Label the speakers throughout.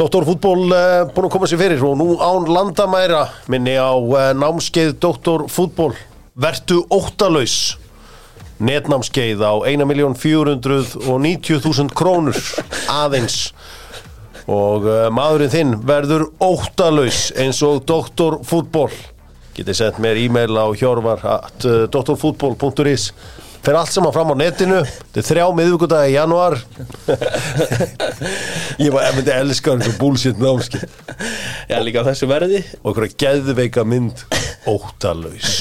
Speaker 1: Doktorfútból uh, búin að koma sér fyrir og nú án landamæra minni á uh, námskeið Doktorfútból Vertu óttalaus. Netnámskeið á 1.490.000 krónur aðeins. Og uh, maðurinn þinn verður óttalaus eins og Doktorfútból getið sendt mér e-mail á hjorvar at doktorfútból.is fyrir allt saman fram á netinu. Þetta er þrjá miðvíkudag í januar ég var, ég myndi elska hann svo bullshit námski
Speaker 2: Já, líka á þessu verði.
Speaker 1: Og einhverja geðveika mynd. Óttalaus.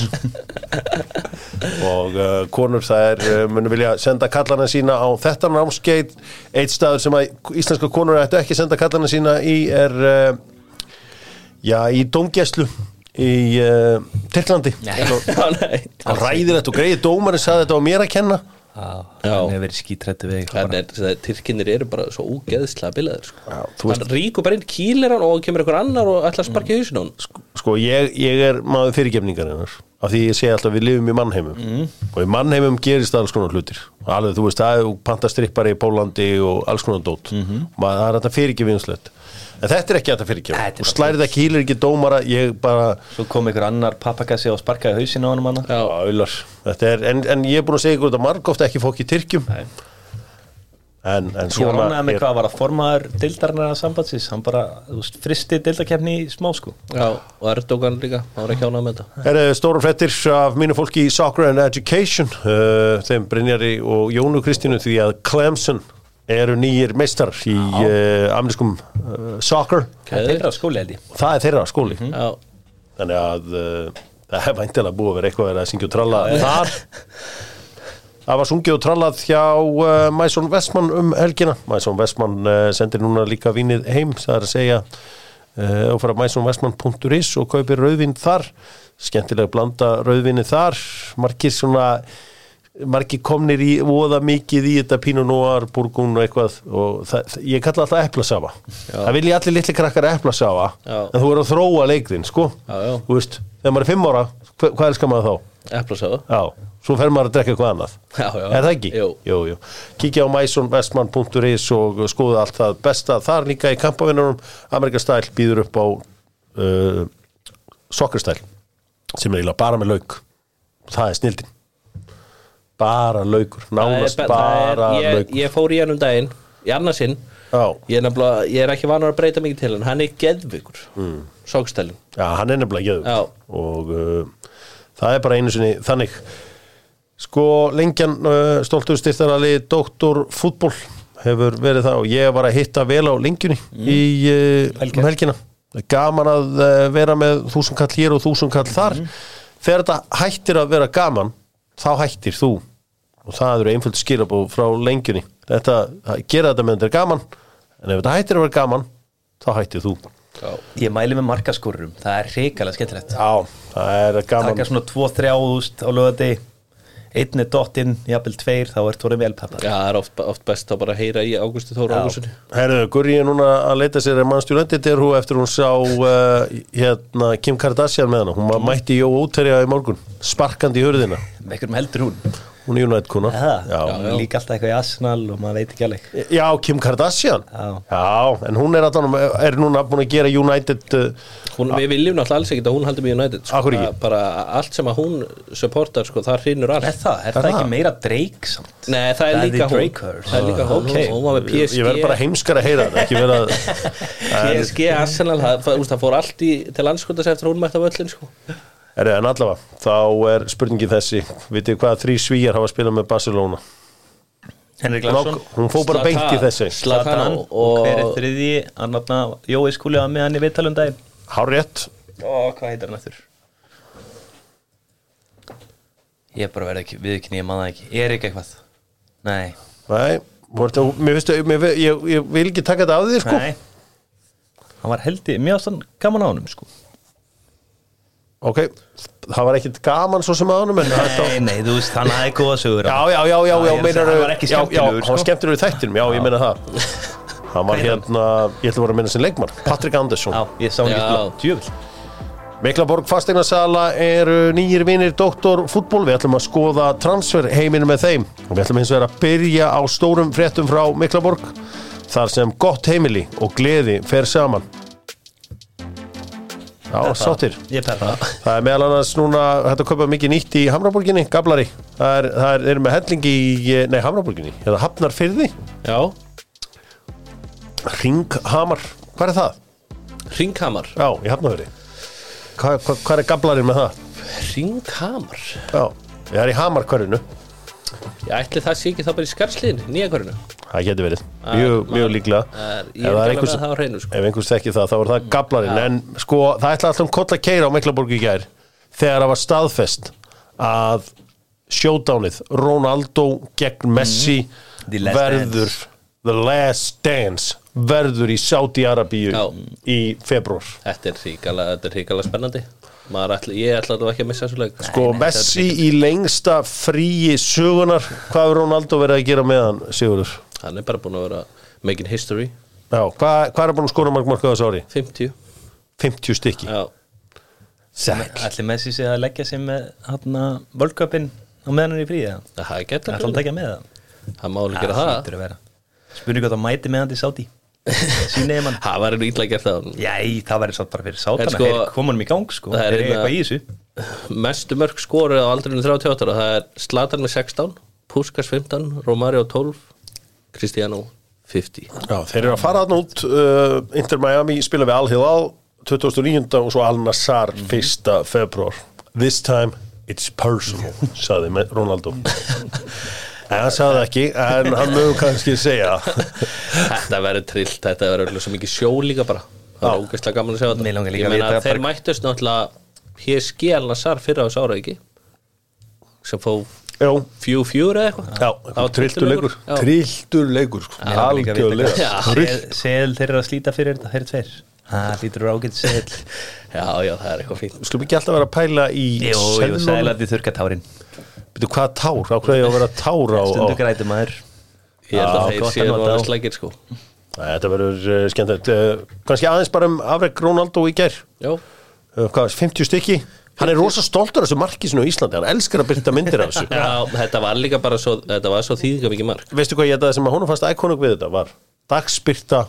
Speaker 1: Og uh, konur það er uh, munum vilja senda kallana sína á þetta námskeið. Eitt staður sem að íslenska konur ættu ekki senda kallana sína í er uh, já, í domgæslu í uh, Tyrklandi. Hann ræðir þetta og greiði dómarinn sagði þetta á mér að kenna.
Speaker 3: Hann hefur verið skítrættu við
Speaker 2: Tyrkinir eru bara svo úgeðslega bilaður sko. Hann ríkur bara inn kýlir hann og kemur einhver annar og ætla að sparka í hann sko.
Speaker 1: sko ég, ég er maður fyrirgefningar hennar af því ég segi alltaf við lifum í mannheimum. Og í mannheimum gerist alls konar hlutir. Alveg þú veist það er pantastrippari í Pólandi og alls konar dót. Maður það er þetta fyrirgefinslegt en þetta er ekki þetta
Speaker 3: er
Speaker 1: og slærið ekki hýlir ekki dómara ég bara
Speaker 3: Svo kom einhver annar pappakassi og sparkaði hausin á hann manna
Speaker 1: Já, auðlar. Þetta er, en, en ég er búin að segja ykkur þetta margóft ekki fólk í Tyrkjum.
Speaker 3: Nei.
Speaker 1: en, en
Speaker 3: Ég var
Speaker 1: svona
Speaker 3: ánægð með
Speaker 1: er-
Speaker 3: hvað var að formaður deildarinnar að sambandsins, hann bara, veist, fristi deildakefni í smá sko.
Speaker 2: Já, og Erdogan líka, hann var ekki ánað með þetta.
Speaker 1: Herra, stóra frettir af mínu fólki í Soccer and Education uh, þeim Brynjari og Jónu Kristínu því að Clemson eru nýjir meistar í uh, amerískum uh, soccer.
Speaker 3: Það er þeirra skóli held ég.
Speaker 1: Það er þeirra skóli.
Speaker 2: Já,
Speaker 1: þannig að uh, það er væntilega búið að vera eitthvað að vera að syngja og tralla þar. Það var sungið og trallað hjá uh, Mæsson Vestmann um helgina. Mæsson Vestmann uh, sendir núna líka vínið heim það er að segja uh, og fara mæssonvestmann.is og kaupir rauðvin þar. Skemmtilega blanda rauðvinni þar. Margir svona margir komnir í voða mikið í þetta Pinot Noir, Burgund og eitthvað og það, ég kalla alltaf eplasafa það vilja allir litli krakkar eplasafa en þú er að þróa leikðin sko
Speaker 2: Já, já.
Speaker 1: Þú veist, þegar maður er fimm ára hva, hvað elskar maður þá?
Speaker 2: eplasafa
Speaker 1: Já, svo fer maður að drekka eitthvað annað
Speaker 2: Já, já.
Speaker 1: Er það ekki?
Speaker 2: Jú.
Speaker 1: jú, jú. Kíkja á mysonvestman.is og skoða allt það besta þar líka í kampavinnunum Amerikastæl býður upp á uh, sokkarstæl sem er eiginlega bara með lauk það er snildin bara laukur, nánast
Speaker 2: er- það er-
Speaker 1: bara
Speaker 2: ég,
Speaker 1: laukur.
Speaker 2: ég fór í hann um daginn Í annarsinn Ég er, nefnilega, ég er ekki vanur að breyta mikið til hann Hann er geðvikur mm. Sókstælin
Speaker 1: já, hann er nefnilega gjöður og uh, það er bara einu sinni þannig. Sko lengjan uh, stoltur styrtarali Doktor fútból hefur verið það og ég var að hitta vel á lengjunni í uh,
Speaker 3: Helgina.
Speaker 1: um helgina. Gaman að uh, vera með þúsund kall hér og þúsund kall þar. Þegar þetta hættir að vera gaman þá hættir þú og það eru einföld skilabóð frá lengjunni. Þetta, að gera þetta með þetta er gaman en ef þetta hættir að vera gaman þá hættir þú.
Speaker 2: Já,
Speaker 3: Ég mæli með markaskorurum, það er hrikalega skemmtilegt.
Speaker 1: Já, það er gaman.
Speaker 3: Taka svona 2-3 úst á lögati Einn er dottinn, jafnvel tveir, þá ert voruð velpappar
Speaker 2: það er oft, oft best að bara heyra í Águsti Þóra
Speaker 3: Já.
Speaker 2: Águstinni
Speaker 1: Herðu, Gurri er núna að leita sér að mannstjúlendi er hún eftir hún sá uh, hérna, Kim Kardashian með hana. Hún mætti Jó útherja í morgun sparkandi í hurðina
Speaker 3: Með einhverjum heldur hún
Speaker 1: hún er United
Speaker 3: Það,
Speaker 1: já.
Speaker 2: já.
Speaker 3: líka alltaf eitthvað í Arsenal og maður veit ekki alveg
Speaker 1: já, Kim Kardashian
Speaker 3: Já.
Speaker 1: en hún er, allan, er núna búin að gera United uh,
Speaker 2: hún, Við viljum náttúrulega alls ekki að hún haldi með United sko.
Speaker 1: Af?
Speaker 2: Það- Bara allt sem að hún supportar sko, það hrinur allt
Speaker 3: Er það, er það
Speaker 1: það?
Speaker 3: ekki meira Drake samt?
Speaker 2: Nei, það er
Speaker 3: Það
Speaker 2: líka hún. Það er líka hún,
Speaker 3: Ok.
Speaker 2: hún var með PSG
Speaker 1: ég verð bara heimskar að heyra þetta ekki vera að
Speaker 2: PSG, Arsenal, það, það, það fór allt í, til landskotast eftir að hún mætti á völlin sko.
Speaker 1: Er, en allavega, þá er spurningin þessi. Vitið hvað þrý svíjar hafa spilað með Barcelona?
Speaker 3: Henrik Larsson
Speaker 1: hún fór bara beint í þessi.
Speaker 2: Zlatan
Speaker 3: og, og hver er
Speaker 2: og
Speaker 3: þriði hann nafna Jói skúli að með hann í viðtalundaginn
Speaker 1: Hárrétt.
Speaker 3: Ó, hvað heitir hann eftir? Ég bara verði ekki, við ekki nýja maður ekki. Er ekki eitthvað? Nei,
Speaker 1: Nei, vortu, mér finnst mér, ég, ég vil ekki taka þetta af því sko.
Speaker 3: Nei. Hann var heldi, mér ást hann gaman á honum sko
Speaker 1: Ok, það var ekkit gaman svo sem að honum en þetta
Speaker 3: Nei, nei, þú veist, hann hafði góða sögur.
Speaker 1: Já, já, já, já,
Speaker 3: Já,
Speaker 1: já,
Speaker 3: ég að
Speaker 1: meinar
Speaker 3: hann var ekki
Speaker 1: Já, já,
Speaker 3: skemmtilegur,
Speaker 1: hann var
Speaker 3: sko.
Speaker 1: skemmtilegur í þættinum, já, ég meina það. Hann var hérna, ég ætla að vera að minna sem leikmann Patrik Andersson
Speaker 3: Já, ég sá hann ekki djöfull.
Speaker 1: Miklaborg fasteignarsala eru nýjir vinir Doktor fútból, við ætlum að skoða transfer heiminu með þeim. Og við ætlum hins vegar að byrja á stórum fréttum frá Miklaborg þar sem gott heimili og gleði fer saman Já, sáttir.
Speaker 3: Ég peppa
Speaker 1: Það. Er meðal annars núna að kaupa mikið nýtt í Hamraborginni, Gablari. Það er, það er, er með hellingi í, nei, Hamraborginni eða Hafnarfyrði,
Speaker 2: Já,
Speaker 1: Ringhamar. Hvað er það?
Speaker 2: Ringhamar?
Speaker 1: Já, í Hafnarfyrði Hvað hva, hva er Gablari með það?
Speaker 2: Ringhamar?
Speaker 1: Já, ég er í Hamarkvarinu
Speaker 2: Ég ætli það sé ekki þá bara í skarsliðin, nýja hverjunu
Speaker 1: Það getur verið, mjög, mjög líklega.
Speaker 2: Ég er ekki alveg með það á hreinu sko.
Speaker 1: Ef einhvers þekki það, þá er það Gablarinn En sko, það ætla alltaf um koll að keira á Meklaborg í gær Þegar það var staðfest að showdownið Ronaldo gegn Messi
Speaker 3: The Last
Speaker 1: verður The Last Dance verður í Saudi-Arabíu í februar
Speaker 2: er þetta er ríkala spennandi Ætli, Ég ætla að ekki að missa þessu leik.
Speaker 1: Sko, Messi í lengsta fríi sögunar Hvað er Ronaldo verið að gera með hann, Sigurður?
Speaker 2: Hann er bara búin að vera making history.
Speaker 1: Já, hvað, hvað er búin að skora mark marka á þessu ári?
Speaker 2: 50
Speaker 1: 50 stykki.
Speaker 2: Já,
Speaker 1: Sæk
Speaker 3: Ætli Messi sig að leggja sig með hann að völköpinn á meðan hann er í fríða
Speaker 2: það getur
Speaker 3: Það er alltaf ekki með það?
Speaker 2: Það má alveg gera það.
Speaker 3: að Spurning hvað það mæti með hann til Sáti
Speaker 2: Það var einu ítla gert það
Speaker 3: Jæ, það væri satt bara fyrir Sátana.
Speaker 2: sko-
Speaker 3: Koma hann í gang sko.
Speaker 2: Það er hérna-
Speaker 3: eitthvað í þessu.
Speaker 2: Mestu mörg skoruð á aldrinu 38 ára Það er Zlatan með 16 Puskas 15, Romario 12 Cristiano 50
Speaker 1: Já, þeir eru að fara þarna út uh, Inter Miami spila við Al Hilal 2009 og svo Al Nassar 1. februar This time it's personal saði Ronaldo hann sagði það ekki en hann mögum kannski segja.
Speaker 2: Þetta verður trillt, þetta verður svo mikið sjó líka bara. Það er ógeðslega gaman að segja þetta.
Speaker 3: Mig langar líka
Speaker 2: Ég
Speaker 3: að
Speaker 2: meina þeir
Speaker 3: bara-
Speaker 2: mættust náttúrulega PSG Al-Nassar fyrra á þessu ára ekki? Sem fó fjú fjúr eða eitthvað?
Speaker 1: Já,
Speaker 2: Það var
Speaker 1: trilltur leikur. Trilltur leikur sko.
Speaker 3: Að vita
Speaker 1: Algjörlega.
Speaker 3: Sel þeir eru að slíta fyrir þetta, þeir eru tveir. Það lítur ágætt sel
Speaker 2: Já, já, það er eitthvað fínt.
Speaker 1: Við skulum ekki alltaf vera að pæla í
Speaker 3: Jú, jú,
Speaker 1: seðlunum.
Speaker 3: sælandi þurka tárin
Speaker 1: Bíddu, hvað tár, á hverju að vera tár á,
Speaker 3: Stundu græti maður.
Speaker 2: Ég held að þeir
Speaker 3: að
Speaker 2: séu
Speaker 3: á.
Speaker 2: náttúrulega slækir sko.
Speaker 1: Nei, Þetta verður uh, skemmtilegt. Uh, Kannski aðeins bara um afreg Ronaldo í uh, hvað, 50 stykki? Hann er rosa stoltur af þessu marki sinu á Íslandi. Hann elskar að byrta myndir af þessu.
Speaker 2: Já þetta var líka bara svo Þetta var svo þýðinga mikið mark.
Speaker 1: Veistu hvað ég þetta sem að honum fannst iconic við þetta var Dagspyrta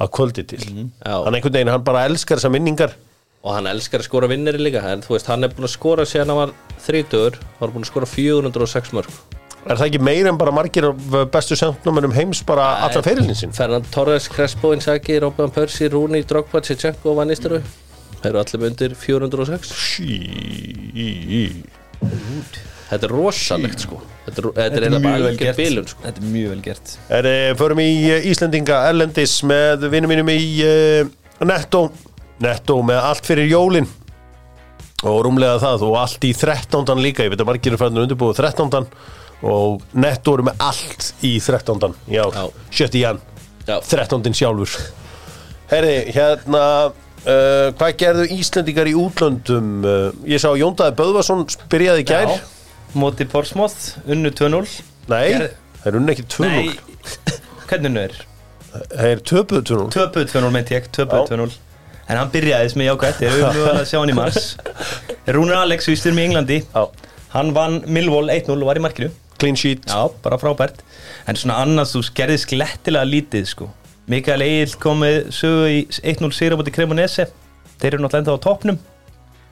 Speaker 1: að kvöldi til.
Speaker 2: Já.
Speaker 1: Hann einhvern veginn, hann bara elskar þessar minningar
Speaker 2: Og hann elskar að skora vinneri líka En þú veist, hann er búin að skora síðan hann var 30 Hann var búin að skora 406 mörg
Speaker 1: Er það ekki meira en bara margir af uh, bestu sendnumennum heims bara allra ferilin sín?
Speaker 2: Fernan Torres, Crespo, Inzaghi, Robban Persi, Rooney, Drogba, Tchechenko og Van Nistelrooy. Þeir eru allir með undir 406
Speaker 1: Sí Netto með allt fyrir jólin og rúmlega það og allt í 13. líka ég veit að margir er færðin undirbúið 13. og Netto eru með allt í 13. Já,
Speaker 2: Já.
Speaker 1: 7. jan
Speaker 2: Já.
Speaker 1: 13. sjálfur Herri, hérna uh, hvað gerðu Íslendingar í útlöndum uh, ég sá Jóndaði Böðvarsson byrjaði gær
Speaker 3: Já, Móti Porsmoth, unnu 2-0
Speaker 1: Nei,
Speaker 3: Gerð-
Speaker 1: það er unni ekki 2-0
Speaker 3: Nei, hvernig unnu er?
Speaker 1: Það er töpuð 2-0
Speaker 3: Töpuð 2-0 meinti ég, töpuð
Speaker 1: Já.
Speaker 3: 2-0 En hann byrjaði sem ég ákvæmt, ég hefur mjög að sjá hann í mars. Rúnar Alex, vístur með Englandi.
Speaker 1: Já.
Speaker 3: Hann vann Millwall 1-0 og var í markinu.
Speaker 1: Clean sheet.
Speaker 3: Já, bara frábært. En svona annars, þú gerðist glettilega lítið sko. Mikael Egil kom með sögu í 1-0 sigra búti Cremonese. Þeir eru náttúrulega ennþá á toppnum.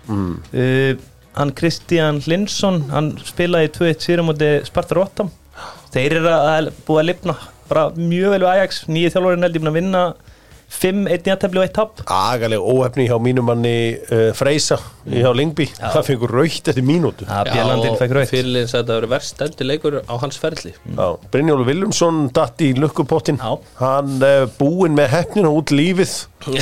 Speaker 3: Mm. uh, Hann Kristján Linsson Hann spilaði 2-1 sigra múti Sparta Rotterdam Þeir eru að búið að lifna bara mjög vel við Ajax. Nýju þjálfurinn held ég að vinna 5, 1 jættefli og 1 tap
Speaker 1: agaleg óhefni hjá mínum manni uh, Freysa hjá Lingby það fengur raukt eftir mínútu.
Speaker 3: Að Bjellandinn fekk rautt.
Speaker 2: Fyrirliðin sagði að það verið verst stendur leikur á hans ferli.
Speaker 1: Já, Brynjólu Viljumsson datt í lukkupottin
Speaker 3: Já.
Speaker 1: hann uh, búinn með hefnina út lífið.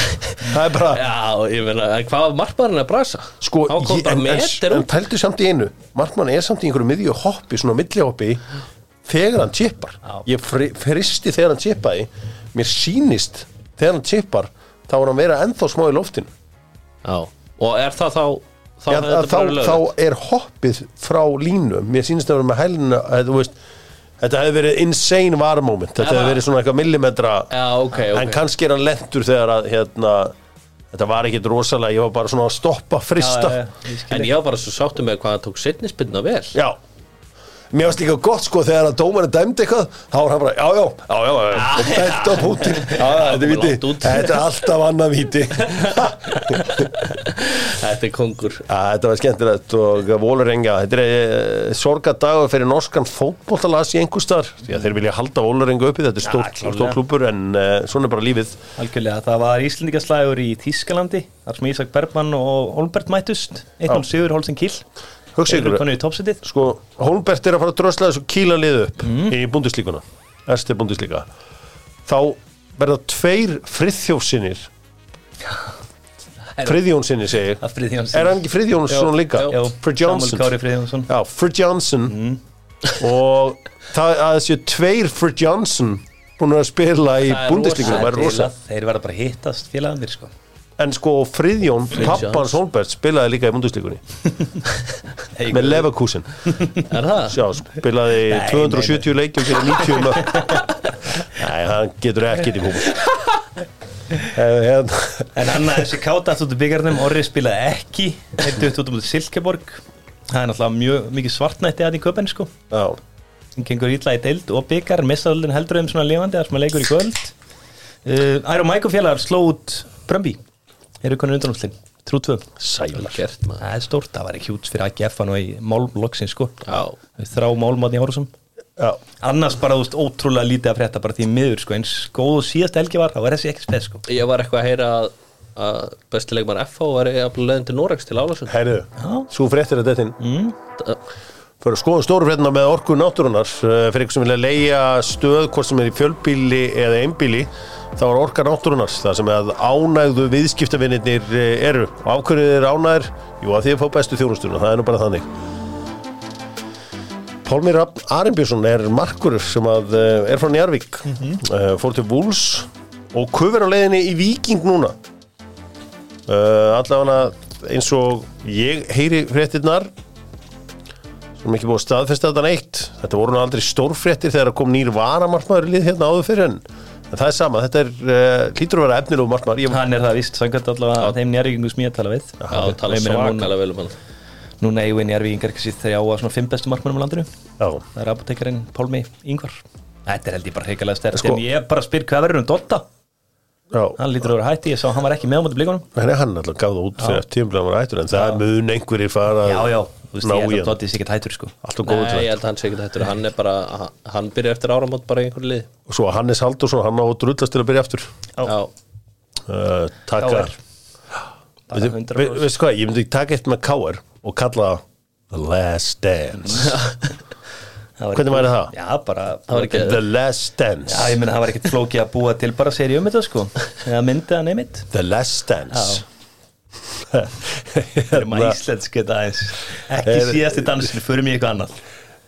Speaker 1: Það er bara
Speaker 2: Já, ég meina, hvað var markmaðurinn að brasa?
Speaker 1: sko, ég, en, en, tældu samt í einu. Markmann er samt í einhverju miðju hoppi svona millihoppi þegar hann chippar
Speaker 3: Já.
Speaker 1: ég fri, fristi þegar hann chippaði mér sýnist þegar hann chippar þá er hann vera ennþá smá í loftinu.
Speaker 2: Já, og er það þá þá,
Speaker 1: Já,
Speaker 2: þetta
Speaker 1: þá, þá er hoppið frá línu. Mér sýnist að vera með hælina að, þú veist, þetta hefði verið insane varmoment. Þetta
Speaker 2: Já.
Speaker 1: hefði verið svona eitthvað millimetra.
Speaker 2: Já, ok, ok.
Speaker 1: En kannski er hann lentur þegar að hérna, þetta var ekkit rosalega ég var bara svona að stoppa frista
Speaker 3: ég skil
Speaker 2: En ég var bara svo sáttum með hvað hann tók setnispinna vel.
Speaker 1: Já. Mér varst líka gott sko þegar að dómarinn dæmdi eitthvað þá var hann bara, já, já, já, já, já og bent á pútin, já, þetta er viti. þetta er alltaf annað viti.
Speaker 2: Þetta er kongur.
Speaker 1: Þetta var skemmtilegt og Vólarenga, þetta er e, sorgadagur fyrir norskan fótbollalas í einhver að þeir vilja halda Vólarenga uppi, þetta er stórt klúpur en e, svona er bara lífið.
Speaker 3: Algjörlega, það var Íslendingaslægur í Þískalandi þar sem Ísak Bergmann og Holmbert mætust 1-0
Speaker 1: Já.
Speaker 3: sigur Holsen Kiel
Speaker 1: Hugsa ykkur, sko, Holmbert er að fara að drösla þessu kíla liðu upp í búndislíkuna Ersti búndislíka þá verða tveir friðþjófsinnir friðjónsinnir segi ég.
Speaker 3: Að Friðjóns
Speaker 1: er hann ekki friðjónsson líka?
Speaker 3: Friðjónsson.
Speaker 1: Frid Johnson og það að þessi tveir Frid Johnson búin að spila í
Speaker 2: Það er
Speaker 1: búndislíkuna
Speaker 2: rosa.
Speaker 3: Þeir verða bara hittast félagandir sko
Speaker 1: en sko Friðjón, pappans
Speaker 2: Johnson.
Speaker 1: Holmbert spilaði líka í búndislíkunni með Leverkusen.
Speaker 2: Er það?
Speaker 1: Sjá, spilaði
Speaker 3: Nei,
Speaker 1: 270 leiki og gerði 90 mörg Nei, hann getur ekkert í hérna,
Speaker 3: En hann að þessi káta út úr byggarnum Orri spilaði ekki Þeir dutt út um Silkeborg. Það er náttúrulega mjög mikið svartnætti að í köpen sko.
Speaker 1: Já,
Speaker 3: Hann gengur ítla í deild og byggar Messaðaldin heldur þeim svona lifandi Það sem að leikur í kvöld. Uh, Æru Mæko félagar sló út Brömbi Eru konur undanúslinn Trú 2
Speaker 1: sælar
Speaker 2: Gert maður.
Speaker 3: Það er stórt, það var ekki hjúts fyrir AGF hann og í málmloksin sko.
Speaker 2: Já.
Speaker 3: Þrá málmáðin í Hórusum
Speaker 1: Já,
Speaker 3: Annars bara, þú veist, ótrúlega lítið að frétta bara því miður sko, eins góð og síðast helgi var, þá var þessi ekki spes sko.
Speaker 2: Ég var eitthvað að heyra að, að bestilegmar FH var að leiðin til Noregs til Álasund
Speaker 1: heyrðu, svo fréttir að þetta
Speaker 3: mm.
Speaker 1: Fyrir að skoða stóru fréttina með orku náttúrunar uh, fyrir ykkur sem vilja leia stöð hvort sem er í fjölbíli eða einbíli þá er orka náttúrunar það sem að ánægðu viðskiptavinnir eru. Og ákveðið er ánægður jú að því að fá bestu þjónustuna, það er nú bara þannig. Pálmi Rapp Arinbjörnsson er markur sem að uh, er frá Njarvík uh, fór til Vúls og kufur á leiðinni í Víking núna. Allavega eins og ég heyri fréttirnar sem ekki búið að staðfesta þetta neitt. Þetta voru nú aldrei stórfréttir þegar kom nýr varamartmaður lið hérna áður fyrir en, en það er sama, þetta er uh, hlýtur að vera efnilegu martmaður ég,
Speaker 3: Hann er það vist, samkvæmt allavega að þeim njárvíkingu sem ég tala við.
Speaker 2: Já, tala
Speaker 3: Ég meina núna-
Speaker 2: svakalega vel um hann.
Speaker 3: Núna eigum við njárvíkingar ekki sér þrjá að svona fimm bestu markmannum á landinu.
Speaker 1: Já,
Speaker 3: Það er apotekarinn Pálmi Yngvar Þetta er held ég bara hreikalega stert
Speaker 1: Sko-
Speaker 3: En ég bara spyr hvað verður um Dotta
Speaker 1: já.
Speaker 3: Hann lítur að vera hætti, ég sá hann var ekki með á móti blíkunum
Speaker 1: Nei, hann alltaf gaf það út fyrir tíumlega var hættur en það mun einhverjir fara
Speaker 3: Já, já, þú veist
Speaker 1: ná
Speaker 3: ég held að Dotti sé ekki hættur sko.
Speaker 1: Alltaf góður
Speaker 2: Nei, ég held að hann sé ekki þetta Hann er bara, hann- byrja eftir áramót bara í einhverju lið
Speaker 1: og svo Hannes Haldursson, hann á drullast til að byrja aftur.
Speaker 2: Já,
Speaker 1: uh,
Speaker 3: KR. Bara
Speaker 1: Veistu
Speaker 3: 100%.
Speaker 1: ve- veistu hvað, ég myndi taka eitt með K.R. og kalla The Last Dance. Hvernig væri það?
Speaker 3: Já, bara
Speaker 2: Það var ekki-
Speaker 1: The Last Dance.
Speaker 3: Já, ég meina það var ekkert flókið að búa til bara seri um þetta sko. Eða myndið að neymitt
Speaker 1: The Last Dance
Speaker 3: Það er maður íslensk þetta aðeins. Ekki
Speaker 1: Er-
Speaker 3: síðasti dansinu, förum í eitthvað annað.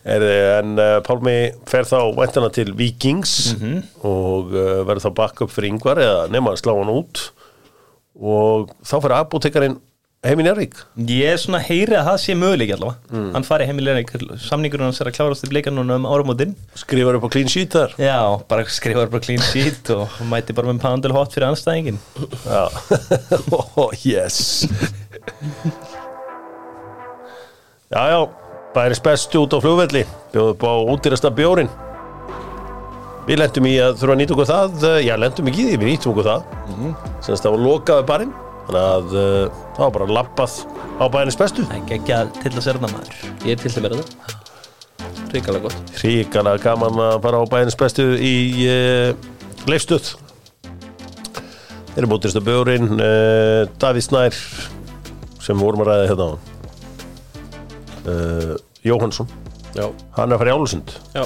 Speaker 1: Er, en uh, Pálmi fer þá væntana til Vikings
Speaker 3: Mhm.
Speaker 1: og uh, verður þá backup fyrir yngvar eða nema að slá hann út. Og þá fyrir apotekarinn heim í Njárvík
Speaker 3: Ég er svona heyri að það sé möguleik allavega.
Speaker 1: Mm.
Speaker 3: Hann fari heimilega, samningurinn hans er að klárast í bleikan núna um áramótin.
Speaker 1: Skrifar upp á clean sheet þar?
Speaker 3: Já, bara skrifar bara clean sheet og mæti bara með pandel hot fyrir anstæðingin
Speaker 1: Já, oh, yes. Já, já Bæris bestu út á flugvelli. Bjóðu upp á útýrasta bjórin Við lendum í að þurfa að nýta okkur það. Já, lendum ekki í því, við nýtum okkur það. Mm
Speaker 3: Mhm.
Speaker 1: -hmm. Sennast það var lokaði barinn Þannig að uh, það var bara lappað á bæris bestu.
Speaker 3: Það er ekki að til að serna maður.
Speaker 2: Ég er til til mér þetta Ríkalega gott.
Speaker 1: Ríkala gaman að fara á bæris bestu í uh, leifstuð Þeir eru útýrasta bjórin uh, Davíð Snær sem vorum að ræða hérna á uh, Jóhansson
Speaker 2: Já,
Speaker 1: hann er að fara í Álusund
Speaker 2: já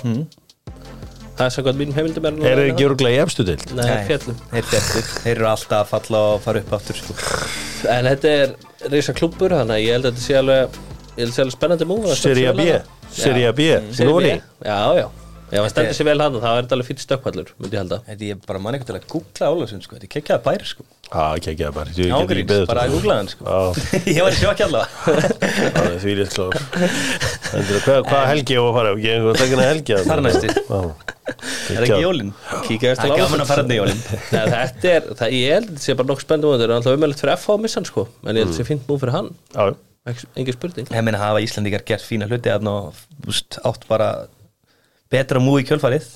Speaker 2: Það er samkvæmt mínum heimildum er
Speaker 1: er ekki örgulega í efstu deild.
Speaker 2: Nei, fjallum
Speaker 3: Þeir fjallir, þeir eru alltaf að falla og fara upp aftur sko.
Speaker 2: En þetta er reysa klúbbur Þannig að ég held að þetta sé alveg Ég held að þetta sé alveg spennandi múf
Speaker 1: Serie B Serie B Nóri
Speaker 2: Já, já. Ef hann stendur sér vel hann þá er þetta alveg fyrir stökkvallur myndi ég halda.
Speaker 3: Þetta ég bara mann eitthvað til að googla sko. Þetta er kekkjaða bæri sko.
Speaker 1: Já, ekki ekki að bara beðið
Speaker 3: bara að googla hann sko. Ég var í sjokki allavega.
Speaker 1: Það er því klár. Endur, Hvað hvað helgi ég á að fara? Ég hef ekki að helgi að
Speaker 3: Þar næsti.
Speaker 1: Já.
Speaker 3: Er það ekki jólin?
Speaker 2: Kíkja
Speaker 3: Það er gaman að fara þetta í jólin.
Speaker 2: Nei, þetta er, það, ég held að þetta sé bara nokkuð spennandi múf Þetta er alltaf umöðlegt fyrir FH að missa hann sko. En ég held að þetta sé fint múf fyrir hann. Engin spurning.
Speaker 3: Ég meina hafa Íslandingar gert fína hluti átt bara betra múi í kjölfarið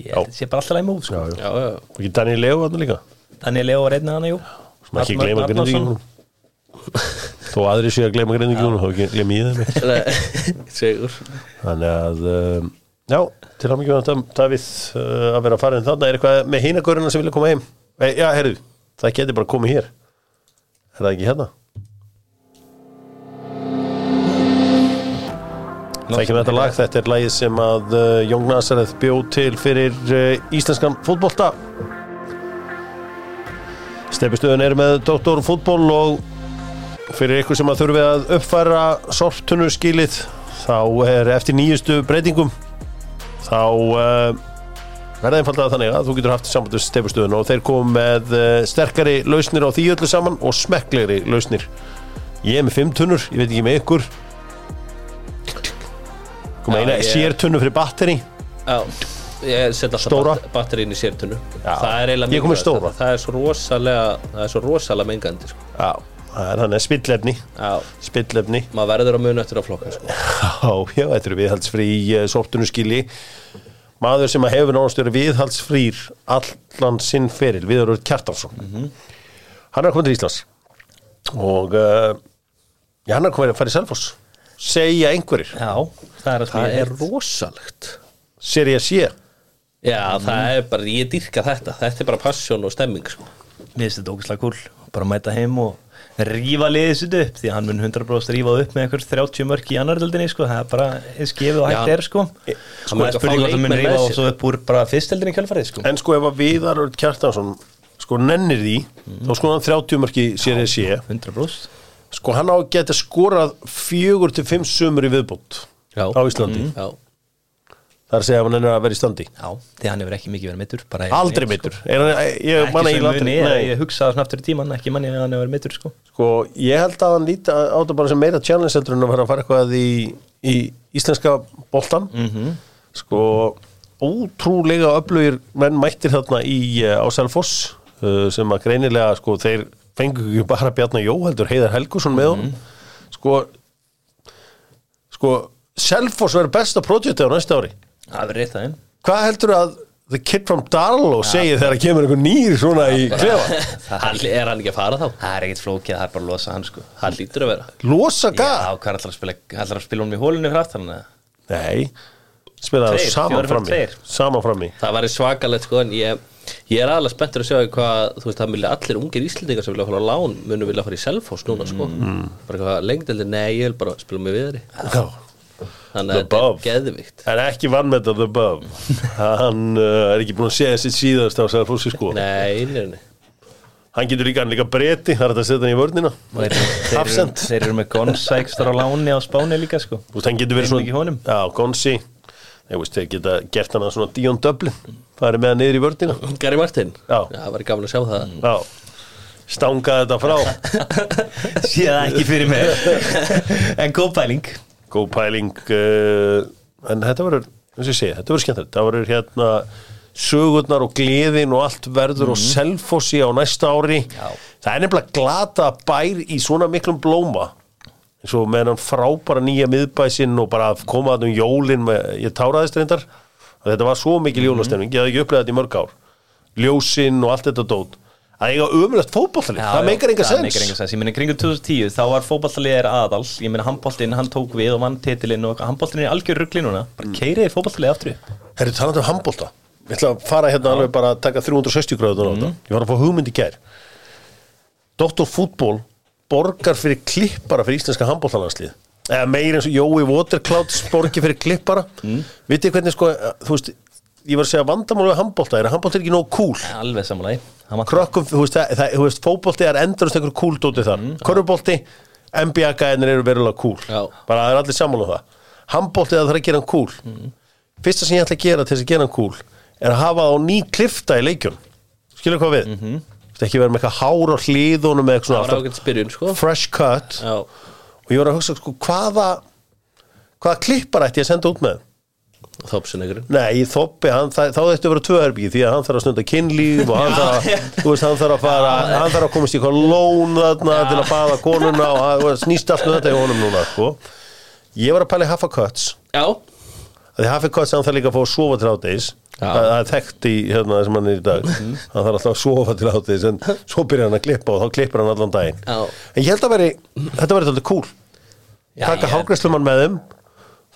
Speaker 3: Ég held að þetta sé bara alltaf læg múi sko.
Speaker 1: Já, já.
Speaker 2: Já, já,
Speaker 1: Og ekki Daniel Leo hann líka?
Speaker 3: Daniel Leo var einnig hana, jú.
Speaker 1: Má ekki gleyma grindvíkunum Þó aðri séu að gleyma grindvíkunum Þá ekki gleyma í þeim.
Speaker 2: Nei, Sigur.
Speaker 1: Þannig að um, Já, til að mikið þetta Davíð uh, að vera farin þarna. Er eitthvað með hínagöruna sem vilja koma heim? E, Já, heyrðu, það geti bara komið hér. Er það ekki hérna? Það ekki með þetta lag, þetta er lagið sem að uh, Jón Nazareth bjóð til fyrir uh, íslenskan fótbolta. Stefistöðun er með Dr. Fútból og fyrir ykkur sem að þurfi að uppfæra sorptunnu skilið þá er eftir nýjustu breytingum þá uh, verða einfaldlega þannig að þú getur haft samband við stefustöðun og þeir komum með sterkari lausnir á því öllu saman og smekklegri lausnir. Ég er með fimm tunnur, ég veit ekki með ykkur kom
Speaker 2: Já,
Speaker 1: eina
Speaker 2: ég-
Speaker 1: sértunnu fyrir batteri.
Speaker 2: Já, ég set alltaf batterín í sértunnu. Það er eiginlega
Speaker 1: stóra.
Speaker 2: Það er svo rosalega Það er svo rosalega mengandi sko.
Speaker 1: já, það er hann er spillefni spillefni.
Speaker 2: Maður verður að muna eftir að flokka sko.
Speaker 1: Já, já, þetta eru viðhaldsfrí uh, sorptunnu skili. Maður sem að hefur verið viðhaldsfrýr allan sinn feril, Viðarur Kjartansson. Hann er komið til Íslands. Og uh, hann er komið að fara í Selfoss segja einhverjir,
Speaker 3: Já, það er að
Speaker 2: Það er rosalegt.
Speaker 1: Sér ég að sé
Speaker 2: Já, það er bara, ég dyrka þetta. Þetta er bara passjón og stemming sko.
Speaker 3: Mér finnst þetta ógæslega kúl. Bara mæta heim og rífa liðið sitt upp Því að hann mun 100% rífa upp með einhver 30 mörk í annar deildinni sko. Það er bara eins gefið og hægt er sko.
Speaker 2: hann
Speaker 3: Sko,
Speaker 2: mun
Speaker 3: það er
Speaker 2: að
Speaker 3: spurning hvort hann mun rífa og svo upp úr bara fyrsteldinni kjölfarið sko.
Speaker 1: en sko ef að Viðarur Kjartansson sko nennir því, þá sko hann 30 mörki sér ég að sé
Speaker 3: 100%
Speaker 1: sko hann á að geta skorað fjögur til fimm sumur í viðbót
Speaker 2: Já.
Speaker 1: á Íslandi.
Speaker 2: Já,
Speaker 1: það er að segja að hann ennir að vera í standi.
Speaker 3: Já, því hann hefur ekki mikið verið mittur
Speaker 1: aldrei mittur er hann, ég
Speaker 3: Ekki
Speaker 1: manna
Speaker 3: sem
Speaker 1: í
Speaker 3: tíman Ekki manni að hann hefur verið mittur sko.
Speaker 1: Sko, ég held að hann líti á þetta bara sem meira challenge heldur en að fara að fara eitthvað í, í íslenska boltan
Speaker 3: Mhm.
Speaker 1: sko, ótrúlega öflugir menn mættir þarna í uh, á Selfoss uh, sem að greinilega sko, þeir fengu ekki bara Bjarnar Jó heldur Heiðar Helgusson með honum. Sko sko, Selfoss verður besta projekti á næsta ári.
Speaker 3: Það verið rétt aðeins
Speaker 1: hvað heldur að The Kid from Darlow segir þegar kemur einhver nýr svona í klefa?
Speaker 2: Hann, er hann ekki að fara þá?
Speaker 3: Það er ekkert flókið, það er bara að losa hann sko.
Speaker 2: Hann lítur að vera.
Speaker 1: Losa
Speaker 3: Já,
Speaker 1: gaf
Speaker 3: hvað er alltaf að að spila honum í hólunni fyrir aftan?
Speaker 1: Nei, spilaði það saman frammi.
Speaker 3: tveir.
Speaker 1: Saman frammi.
Speaker 2: Það væri svakalegt sko en ég, ég er aðalega spenntur að sjá hvað þú veist það vilja allir ungir íslendingar sem vilja fara á lán munu vilja fara í selfos núna sko.
Speaker 1: Mm.
Speaker 2: bara eitthvað lengdeldi, nei ég vil bara spila með viðri
Speaker 1: Já.
Speaker 2: þannig
Speaker 1: The
Speaker 2: að þetta er geðvikt.
Speaker 1: En ekki vann með þetta The Bub Hann uh, er ekki búin að segja sitt síðast á Selfossi sko.
Speaker 2: Nei, nei, nei
Speaker 1: Hann getur líka, hann er líka breyti Það er þetta að setja hann í vörnina.
Speaker 3: Þeir, þeir, þeir eru með Gonza ekstra á láni á Spáni líka sko.
Speaker 1: Þú veist, hann getur verið svona
Speaker 3: honum.
Speaker 1: Já, Gonsi þeir geta gert hann að svona Dion Dublin Er með hann niður í vörnina.
Speaker 2: Gary Martin,
Speaker 1: Já.
Speaker 2: það væri gaman að sjá það.
Speaker 1: Já. Stangaði þetta frá.
Speaker 3: Sé það ekki fyrir mig En góð pæling
Speaker 1: Góð pæling uh, En þetta verður, eins og ég segi, þetta verður skemmtilegt. Það verður hérna sögurnar og gleðin og allt verður og selfossi á næsta ári.
Speaker 3: Já.
Speaker 1: það er nefnilega glata bær í svona miklum blóma. Eins og með hann frábæra nýja miðbæsinn og bara að koma að um jólin með, ég táraðist reyndar og þetta var svo mikil jólastemning, ég hafði ekki upplegað þetta í mörg ár. Ljósinn og allt þetta dót. Að eiga ömulegt fótbollalið, það meikar enga
Speaker 3: Það meikar
Speaker 1: sens
Speaker 3: enga sens. Ég meina kringu 2010 þá var fótballtalið er aðal Ég meina handbóltinn, hann tók við og vann titilinn og handbóltinn er algjör ruggli núna. Bara keiriði fótballtalið aftur upp.
Speaker 1: Herru, talandi um handbólta Ég ætla að fara hérna alveg bara að taka 360 gráður þetta. Ég var að fá hugmynd í gær. Dr. Fútból borgar fyrir klippara fyrir íslenska handbóltalandslið eða meir eins og Jói Waterclouds borgi fyrir klippara mm. Vitið hvernig sko, þú veist ég var að segja vandamálu við handbólta er að handbólta er ekki nóg cool.
Speaker 3: Alveg samanlega
Speaker 1: krökkum, þú veist, það, það, þú veist fótbolti er endurist einhver cool dótið þar. Mm. körfubolti, NBA-gæðinir eru verulega cool.
Speaker 2: Já.
Speaker 1: bara það er allir sammála um það. Handbolti það þarf að gera hann cool. Fyrsta sem ég ætla að gera til þess að gera hann cool er að hafa á ný klifta í leikjum. Skilur hvað við? Mm -hmm. ekki vera með eitthvað hár á
Speaker 2: spyrjun sko.
Speaker 1: Fresh cut.
Speaker 2: Já,
Speaker 1: og ég var að hugsa sko hvaða hvaða klippar ætti ég að senda út með?
Speaker 2: Þopsinegurinn
Speaker 1: Nei, þoppi, þá þetta að vera tvö herbyggi því að hann þarf að stunda kynlíf og hann þarf að, veist, hann þarf að fara hann þarf að komast í eitthvað lón þarna til að baða konuna og hann- snýst allt með þetta í honum núna, sko. Ég var að pæla í Haffa Cuts.
Speaker 2: Já,
Speaker 1: því Haffa Cuts, hann þarf líka að fá að sofa til ádeis
Speaker 2: Já.
Speaker 1: það er þekkt í hérna hann er í dag. Hann þarf alltaf að sofa til ádeis en svo byrjar hann að klippa og þá klippar hann allan daginn.
Speaker 2: Já.
Speaker 1: En ég held að veri, þetta verið alltaf cool taka hálgræslumann með þeim.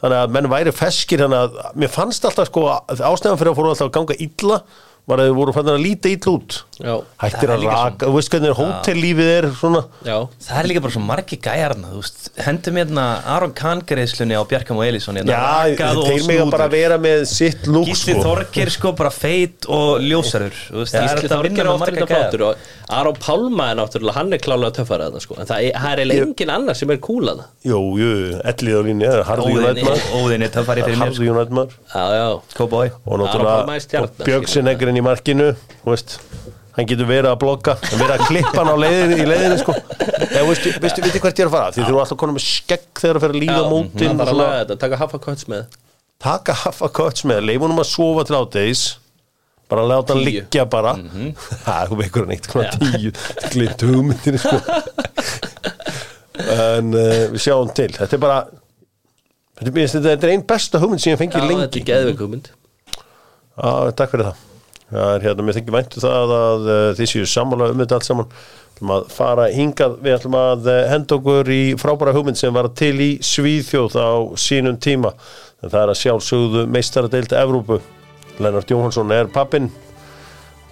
Speaker 1: Þannig að menn væri feskir þannig að mér fannst alltaf sko að ástæðan fyrir að fóru alltaf að ganga illa var að þau voru fann að líta illa út.
Speaker 2: Já,
Speaker 1: hættir að raka, þú veist hvernig hótellífið er svona.
Speaker 2: Já.
Speaker 3: Það er líka bara svo margi gæjarna, þú veist, hendum hérna Aron Kahn greiðslunni á Bjarkam og Elísson hérna,
Speaker 1: já, þeir mega bara
Speaker 3: snúður.
Speaker 1: vera með sitt lúk
Speaker 3: Gísli
Speaker 1: sko.
Speaker 3: Þorgir sko bara feit og ljósarur það er
Speaker 2: Gísli
Speaker 3: alltaf að vinna
Speaker 2: er
Speaker 3: með marga
Speaker 2: þetta
Speaker 3: gæjar
Speaker 2: Aron Pálma er náttúrulega, hann er klálega töffari þarna sko. En það er, það er eiginlega engin annar sem er cool að
Speaker 1: jú, jú, ellið á línu harðu
Speaker 3: Óðinni,
Speaker 1: Jónætmar
Speaker 3: óðinni, það farið fyrir mér
Speaker 1: harðu Jónætmar
Speaker 2: Já, já,
Speaker 3: Cowboy.
Speaker 1: Og
Speaker 2: er
Speaker 1: náttúrulega
Speaker 2: stjarna,
Speaker 1: Björgsin ekkurinn í markinu þú veist. Hann getur verið að blokka hann verið að klippa hann á leiðinu í leiðinu sko. Eða veistu, veistu, veistu hvert ég er að fara? Því þú alltaf konum með skegg þegar það fer að líða
Speaker 2: já
Speaker 1: mótin
Speaker 2: það
Speaker 1: og
Speaker 2: þarf að taka Haffa Kötts með.
Speaker 1: Leifunum að sofa til ádeis bara láta hann liggja bara. Það er veikur hann eitt konar tíu. Glimt hugmyndir sko. en uh, við sjáum til. Þetta er bara þetta er, einn besta hugmynd sem ég fengi
Speaker 2: Já, þetta
Speaker 1: lengi
Speaker 2: er geðveik hugmynd.
Speaker 1: Já, takk fyrir það. Það er hérna, mér þykir væntu það að uh, þið séu sammála um þetta allt saman. Að fara hingað, við ætlum að uh, henda okkur í frábæra hugmynd sem var til í Svíþjóð á sínum tíma. En það er að sjálfsögðu meistaradeildi Evrópu Lennart Jóhansson er pappin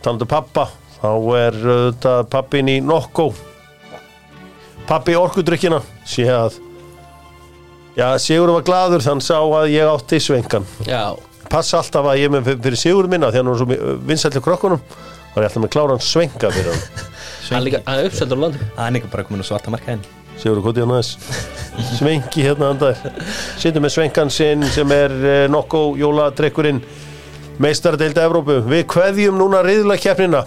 Speaker 1: talandu pappa þá er uh, þetta pappin í Nokko. Pappi orkudrykkina sé að já, Sigurður var glaður þann sá að ég átti svengan.
Speaker 2: Já,
Speaker 1: passa alltaf að ég er með fyrir sigur minna því hann er svo vinsætli krokkunum þá er ég alltaf með kláran svenga fyrir hann.
Speaker 2: Hann hann er uppseldur á landinu
Speaker 3: Það er líka bara komin á svarta markaðin
Speaker 1: Sigur Koti hann aðeins Svengi hérna andar Sittum með svengan sinn sem er eh, nokko jóladrykkurinn meistaradeildi Evrópu. Við kveðjum núna riðla keppnina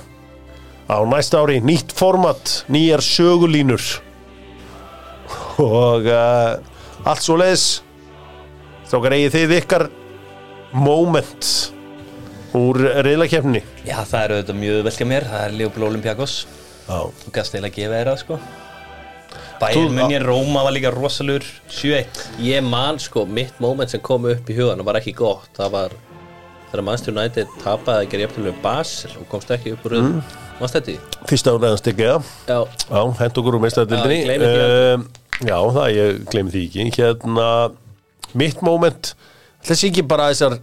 Speaker 1: á næsta ári nýtt format, nýjar sögulínur. Og uh, allt svo leiðis þókar eigið þið ykkar moment úr riðla keppninni
Speaker 3: Já, það er auðvitað mjög velkja mér. Það er Leopold Olympiakos.
Speaker 1: Já.
Speaker 3: Þú gæst eiginlega að gefa þér það sko. Bæinn munni, Róma var líka rosalur 7-1
Speaker 2: Ég man sko, mitt moment sem kom upp í hugan var ekki gott, það var þegar Manchester United tapaði að gera jafnilega Basel og komst ekki upp úr mm. Í?
Speaker 1: Fyrsta áræðan stikkiða
Speaker 2: Já,
Speaker 1: Já, hent okkur úr meistaradeildinni.
Speaker 2: Já,
Speaker 1: um, Já, það ég gleymi því ekki. Hérna, mitt moment Þessi ekki bara þessar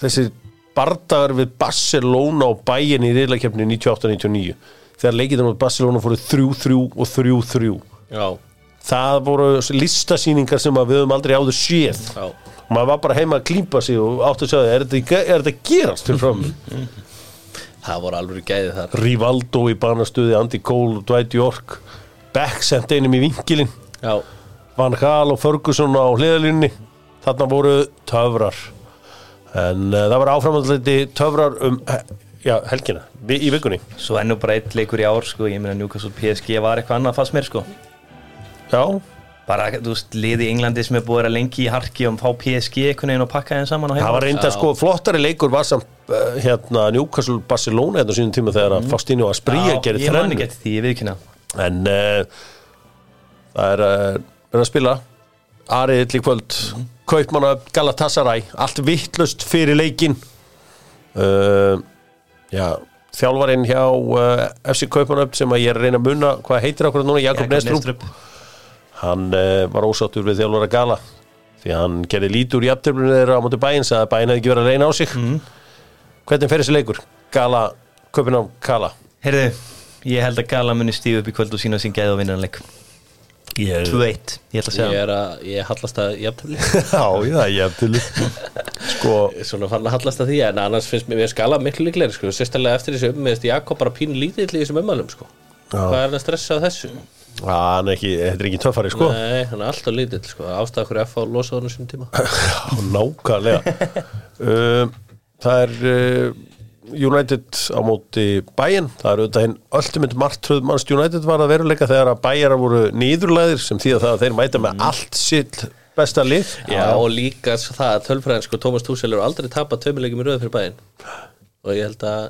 Speaker 1: Þessi bardagar við Barcelona og bæin í reylakefni 98-99 Þegar leikið mot Barcelona fóru 3-3 og 3-3
Speaker 2: já,
Speaker 1: Það voru listasýningar sem við höfum aldrei áður séð.
Speaker 2: Já
Speaker 1: og maður var bara heima að klípa sig og átt að er þetta, er þetta gerast fyrir fram
Speaker 2: Það voru alveg gæði þar.
Speaker 1: Rivaldo í banastuði, Andy Cole, Dwight York. Beck sendi einum í vinkilinn.
Speaker 2: Já,
Speaker 1: Van Gaal og Ferguson á hliðalínni þarna voru töfrar. En uh, það var áframalliti töfrar um eh, já, helgina, í vikunni.
Speaker 3: Svo ennú bara eitt leikur í ár sko. Ég meina Newcastle PSG var eitthvað annað fannst mér sko.
Speaker 1: Já,
Speaker 3: Bara, þú veist, liði í Englandi sem er búið að vera lengi í harki og fá PSG einhvern veginn og pakka þeim saman á
Speaker 1: það var reynda
Speaker 2: Já.
Speaker 1: sko flottari leikur var samt uh, hérna Newcastle Barcelona hérna sínum tíma þegar að Faustino að spríja gerir
Speaker 3: Ég man
Speaker 1: þrennu.
Speaker 3: ekki eftir því, ég viðkynna
Speaker 1: en uh, það er uh, að spila. Ariðill í kvöld. Mm. Kaupmanna Galatasaray. Allt vittlust fyrir leikin uh, já þjálfarinn hjá uh, FC Kaupmanna sem að ég er að reyna að munna hvað heitir akkur núna, Jakob Nestrup hann uh, var ósáttur við þjálfara Gala því að hann gerði lítur í afturblunni þeirra á móti bæinn sagði að bæinn hefði ekki verið að reyna á sig. Hvernig fer þessi leikur? Gala, Kaupmanna Gala.
Speaker 3: Heyrðu, ég held að Gala muni stíðu upp í kvöld og sína sín gæð og vinnanleik
Speaker 1: ég
Speaker 3: 2-1, ég ætla að
Speaker 2: ég
Speaker 3: segja
Speaker 2: er að, ég hallast að jafntöfli
Speaker 1: já, já, ég til sko
Speaker 2: Svona fann að hallast að því en annars finnst mér, skala miklu líklegri sko, sérstaklega eftir þessu ummiðist Jakob bara pínu lítill í þessum ummælum sko. Hvað er hann að stressa á þessu?
Speaker 1: Hann er ekki, þetta er ekki töffari sko.
Speaker 2: Nei, hann er alltaf lítill sko, hverju F á losa honum sem tíma.
Speaker 1: Já, nákvæmlega. Um, Það er uh, United á móti bæinn Það er auðvitað hinn ultimate martröð mannst United var að veruleika þegar að bæjarar voru nýðurlæðir sem því að það að þeir mæta með allt sitt besta lið.
Speaker 2: Já, og líka það að tölfræðin sko, Tómas Túsel eru aldrei tapað tveimilegjum í röðu fyrir bæinn og ég held að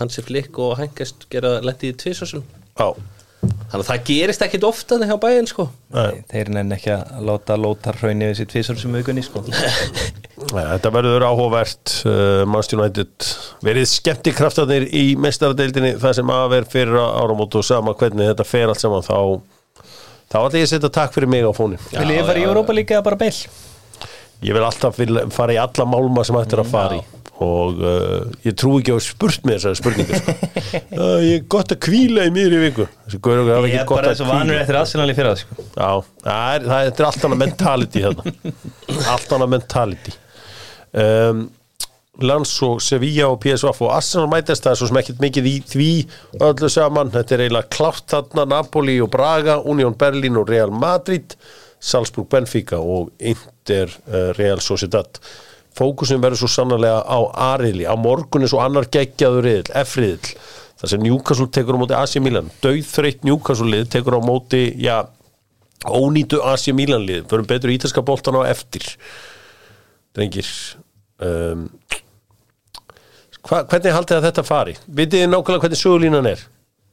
Speaker 2: Hansi Flick og Hengest gera lendi í tvisosum
Speaker 1: Já,
Speaker 2: þannig að það gerist ekkit ofta þegar hjá bæinn sko.
Speaker 1: Nei,
Speaker 3: Þeir nenn ekki að láta lóta hraunni við sér tvisar sem aukunni sko.
Speaker 1: Nei, þetta verður áhugavert uh, Manchester United. Verið skemmtikraftarnir í mestaradeildinni það sem að verð fyrir áramót og sama hvernig þetta fer allt saman þá þá ætla ég að setja takk fyrir mig á fóni
Speaker 3: Vil ég fara í Europa líka eða bara beil?
Speaker 1: ég vil alltaf fara í alla málma sem hægt er að fara í og uh, ég trú ekki á að spurt með þessari spurningu sko. uh, ég er gott að kvíla í miðri viku. Þessi gaur
Speaker 3: Ég
Speaker 1: ekki
Speaker 3: er bara þessu vanur eftir Arsenal í fyrra sko.
Speaker 1: Já, það er, það er, er allt annað mentality þarna allt annað mentality. Um, Lans og Sevilla og PSV og Arsenal mætast það er svo sem ekkert mikið í því öllu saman, þetta er eiginlega klátt þarna Napoli og Braga, Union Berlin og Real Madrid, Salzburg Benfica og Inter uh, Real Sociedad fókusin verður svo sannarlega á A-riðli, á morgun er svo annar geggjaður riðil, F-riðil þar sem Newcastle tekur á móti AC Milan. Döðþreytt Newcastle lið tekur á móti já, ónýtu AC Milan lið, förum betur ítalska boltan á eftir. Drengir um, hva, hvernig haldið að þetta fari? Vitið þið nákvæmlega hvernig sögulínan er?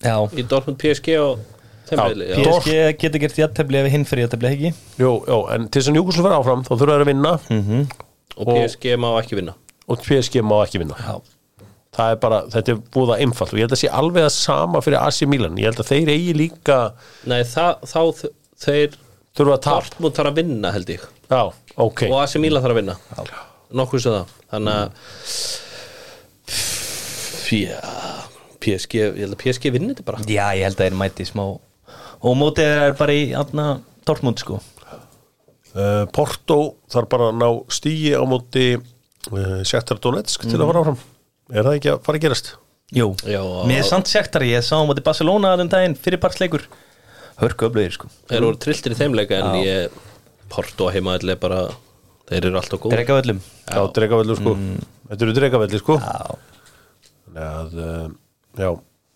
Speaker 3: Já.
Speaker 2: Í Dortmund PSG og þeimriðli
Speaker 1: Já,
Speaker 2: já.
Speaker 3: PSG getur gert jættefli ef hinn fyrir jættefli ekki?
Speaker 1: Jú, jú, en til þess að Newcastle fara áfram þá þurfa þær að vinna
Speaker 2: og PSG má ekki vinna.
Speaker 1: Og PSG má ekki vinna.
Speaker 3: Já.
Speaker 1: Það er bara, þetta er búða einfalt og ég held að sé alveg að sama fyrir AC Milan. Ég held að þeir eigi líka
Speaker 2: Nei, það, þá þeir
Speaker 1: þurfa að
Speaker 2: Dortmund þarf að vinna held ég.
Speaker 1: Já, ok.
Speaker 2: Og AC Milan þarf að vinna. Nokkuð sem það. Þannig að já, PSG ég held að PSG vinni þetta bara.
Speaker 3: Já, ég held að þeir mæti smá Og mótið er bara í atna, Dortmund sko
Speaker 1: Porto þarf bara að ná stígi á móti uh, Shakhtar Donetsk til að fara áfram. Er það ekki að fara að gerast?
Speaker 3: Jú,
Speaker 2: Já,
Speaker 3: mér er samt sektar Ég sá á móti Barcelona að den daginn fyrir partsleikur Hörku öflugir sko.
Speaker 2: Þeir voru trilltir í þeim leika en ég Porto heima er bara þeir eru alltaf góð
Speaker 3: Drega öllum
Speaker 1: Já, dregaveldur sko. Þetta eru dregavellir sko.
Speaker 3: Já.
Speaker 1: Þannig að, uh, já,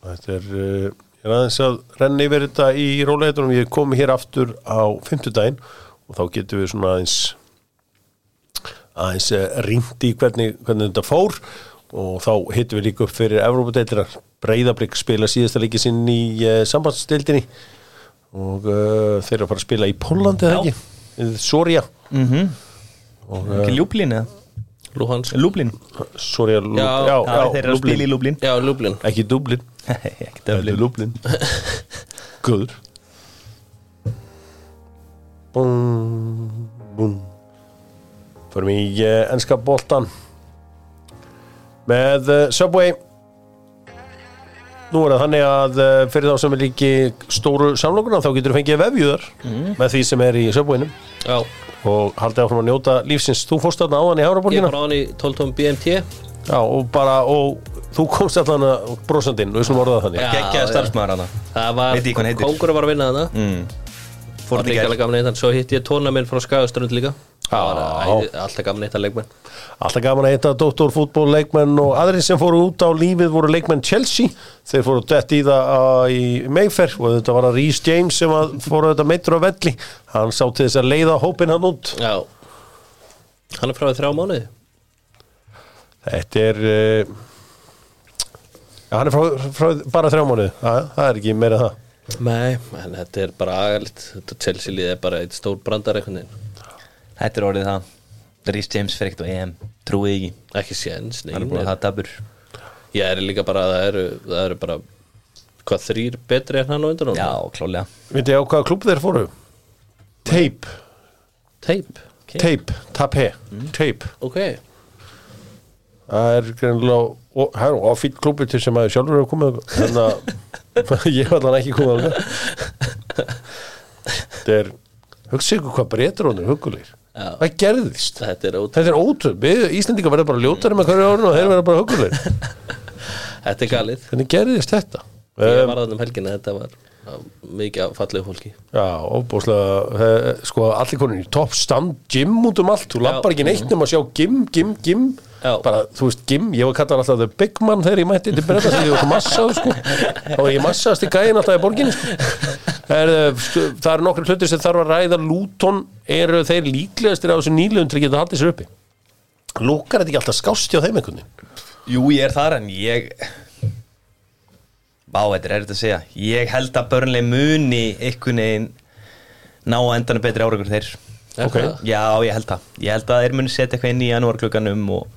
Speaker 1: þetta er, uh, ég er aðeins að renna yfir þetta í róleitunum, ég komi hér aftur á fimmtudaginn og þá getum við svona aðeins, aðeins uh, rýnt í hvernig, hvernig þetta fór. Og þá hittum við líka upp fyrir Evrópadeildina, Breiðablík spila síðasta leiki sinn í uh, sambandsdeildinni. Og uh, þeir eru að fara að spila í Pólandi eða
Speaker 3: Já.
Speaker 1: ekki, Soria.
Speaker 3: Mm
Speaker 1: og
Speaker 3: Ekki Ljúblin eða?
Speaker 2: Luhans
Speaker 3: Lublin.
Speaker 1: Soria, Lú-
Speaker 2: Já,
Speaker 1: já,
Speaker 3: Já,
Speaker 1: já,
Speaker 3: þeir eru að
Speaker 1: Lublin.
Speaker 3: spila í Lublin.
Speaker 2: Já, Lublin.
Speaker 1: Ekki Dublin.
Speaker 3: Ekki
Speaker 1: er
Speaker 3: Dublin.
Speaker 1: Lublin Guður Búm Búm Förum í uh, enska boltan Með uh, Subway. Nú er það þannig að uh, fyrir þá sem er líki stóru samlokuna þá getur þú fengið vefjúðar með því sem er í
Speaker 2: já,
Speaker 1: og haldið áfram að njóta lífsins. Þú fórst þarna áðan í
Speaker 2: ég
Speaker 1: Háraborgina
Speaker 2: fór á hann í 12 tóm BMT
Speaker 1: Já, og bara, og þú komst allan brosandinn, við slum orðað þannig.
Speaker 2: Já.
Speaker 3: Gekkjaði starfsmaður hana
Speaker 2: það var,
Speaker 3: ég.
Speaker 2: Kongur var að vinna þarna.
Speaker 3: Mm.
Speaker 2: Fór ekki alveg gaman eitt, en svo hitti ég tóna minn frá Skagaströnd líka. Alltaf gaman eitt að leikmenn.
Speaker 1: Alltaf gaman að heita doktorfútból leikmenn og aðrir sem fóru út á lífið voru leikmenn Chelsea. Þeir fóru dett í það í Mayfair og þetta var að Rhys James sem að fóru þetta meittur á velli. Hann sá til þess að leiða hópin hann út.
Speaker 2: Já. Hann er frá þrjá mánuði.
Speaker 1: Þetta er uh, já, hann er frá, frá bara þrjá mánuði. Það, er ekki meira það
Speaker 2: Nei, en þetta er bara agalitt Þetta Chelsea lið er bara eitt stór brandar veginn.
Speaker 3: Þetta er orðið það. Rhys James fyrir ekkert á EM. Trúið ekki?
Speaker 2: Ekki séns, nei,
Speaker 3: Það er að það dabur
Speaker 2: Ég er líka bara, það eru, það eru bara Hvað þrýr betri en hann á undan?
Speaker 3: Já, klálega
Speaker 1: Viti á hvaða klúb þeir fóru? Tape,
Speaker 2: Teip,
Speaker 1: Tape, Tape, Tape.
Speaker 2: Ok.
Speaker 1: Það er greinlega og, her, og fýtt klúbi til sem að sjálfur hefur komið en að ég var allan ekki komið þetta er hugsa ykkur hvað breytur honum hugulegir
Speaker 2: Já.
Speaker 1: hvað gerðist?
Speaker 2: Þetta er
Speaker 1: er ótrúð, við Íslendingar verður bara ljótari með hverju árinu og þeir verður bara hugulegir
Speaker 2: þetta er galið.
Speaker 1: Hvernig gerðist þetta?
Speaker 2: Ég
Speaker 1: Um,
Speaker 2: var þannig um helgina, þetta var mikið fallegu fólki.
Speaker 1: Já, óbúslega eh, sko allir konin í topp stand gym út um allt, þú lappar ekki neitt nema að sjá gym, gym, gym. Bara, þú veist, gym, ég var kallar alltaf the big man þegar ég mætti til breyta þegar ég var massað sko. Þá var ég massaðast í gæðin alltaf í borginni sko. er, það eru nokkru hlutir sem þarf að ræða. Luton eru þeir líklegastir á þessu nýlegum til að geta haldið sér uppi. Lúkar þetta ekki alltaf skást hjá þeim einhvern veginn?
Speaker 3: Jú, ég er þar en ég Vá, þetta er erfitt að segja. Ég held að börnlega muni einhvern veginn ná að endanum betri árakur þeir.
Speaker 2: Er
Speaker 1: Ok.
Speaker 2: það?
Speaker 3: Já, ég held það. Ég held að þeir muni setja eitthvað inn í janúarklukkanum og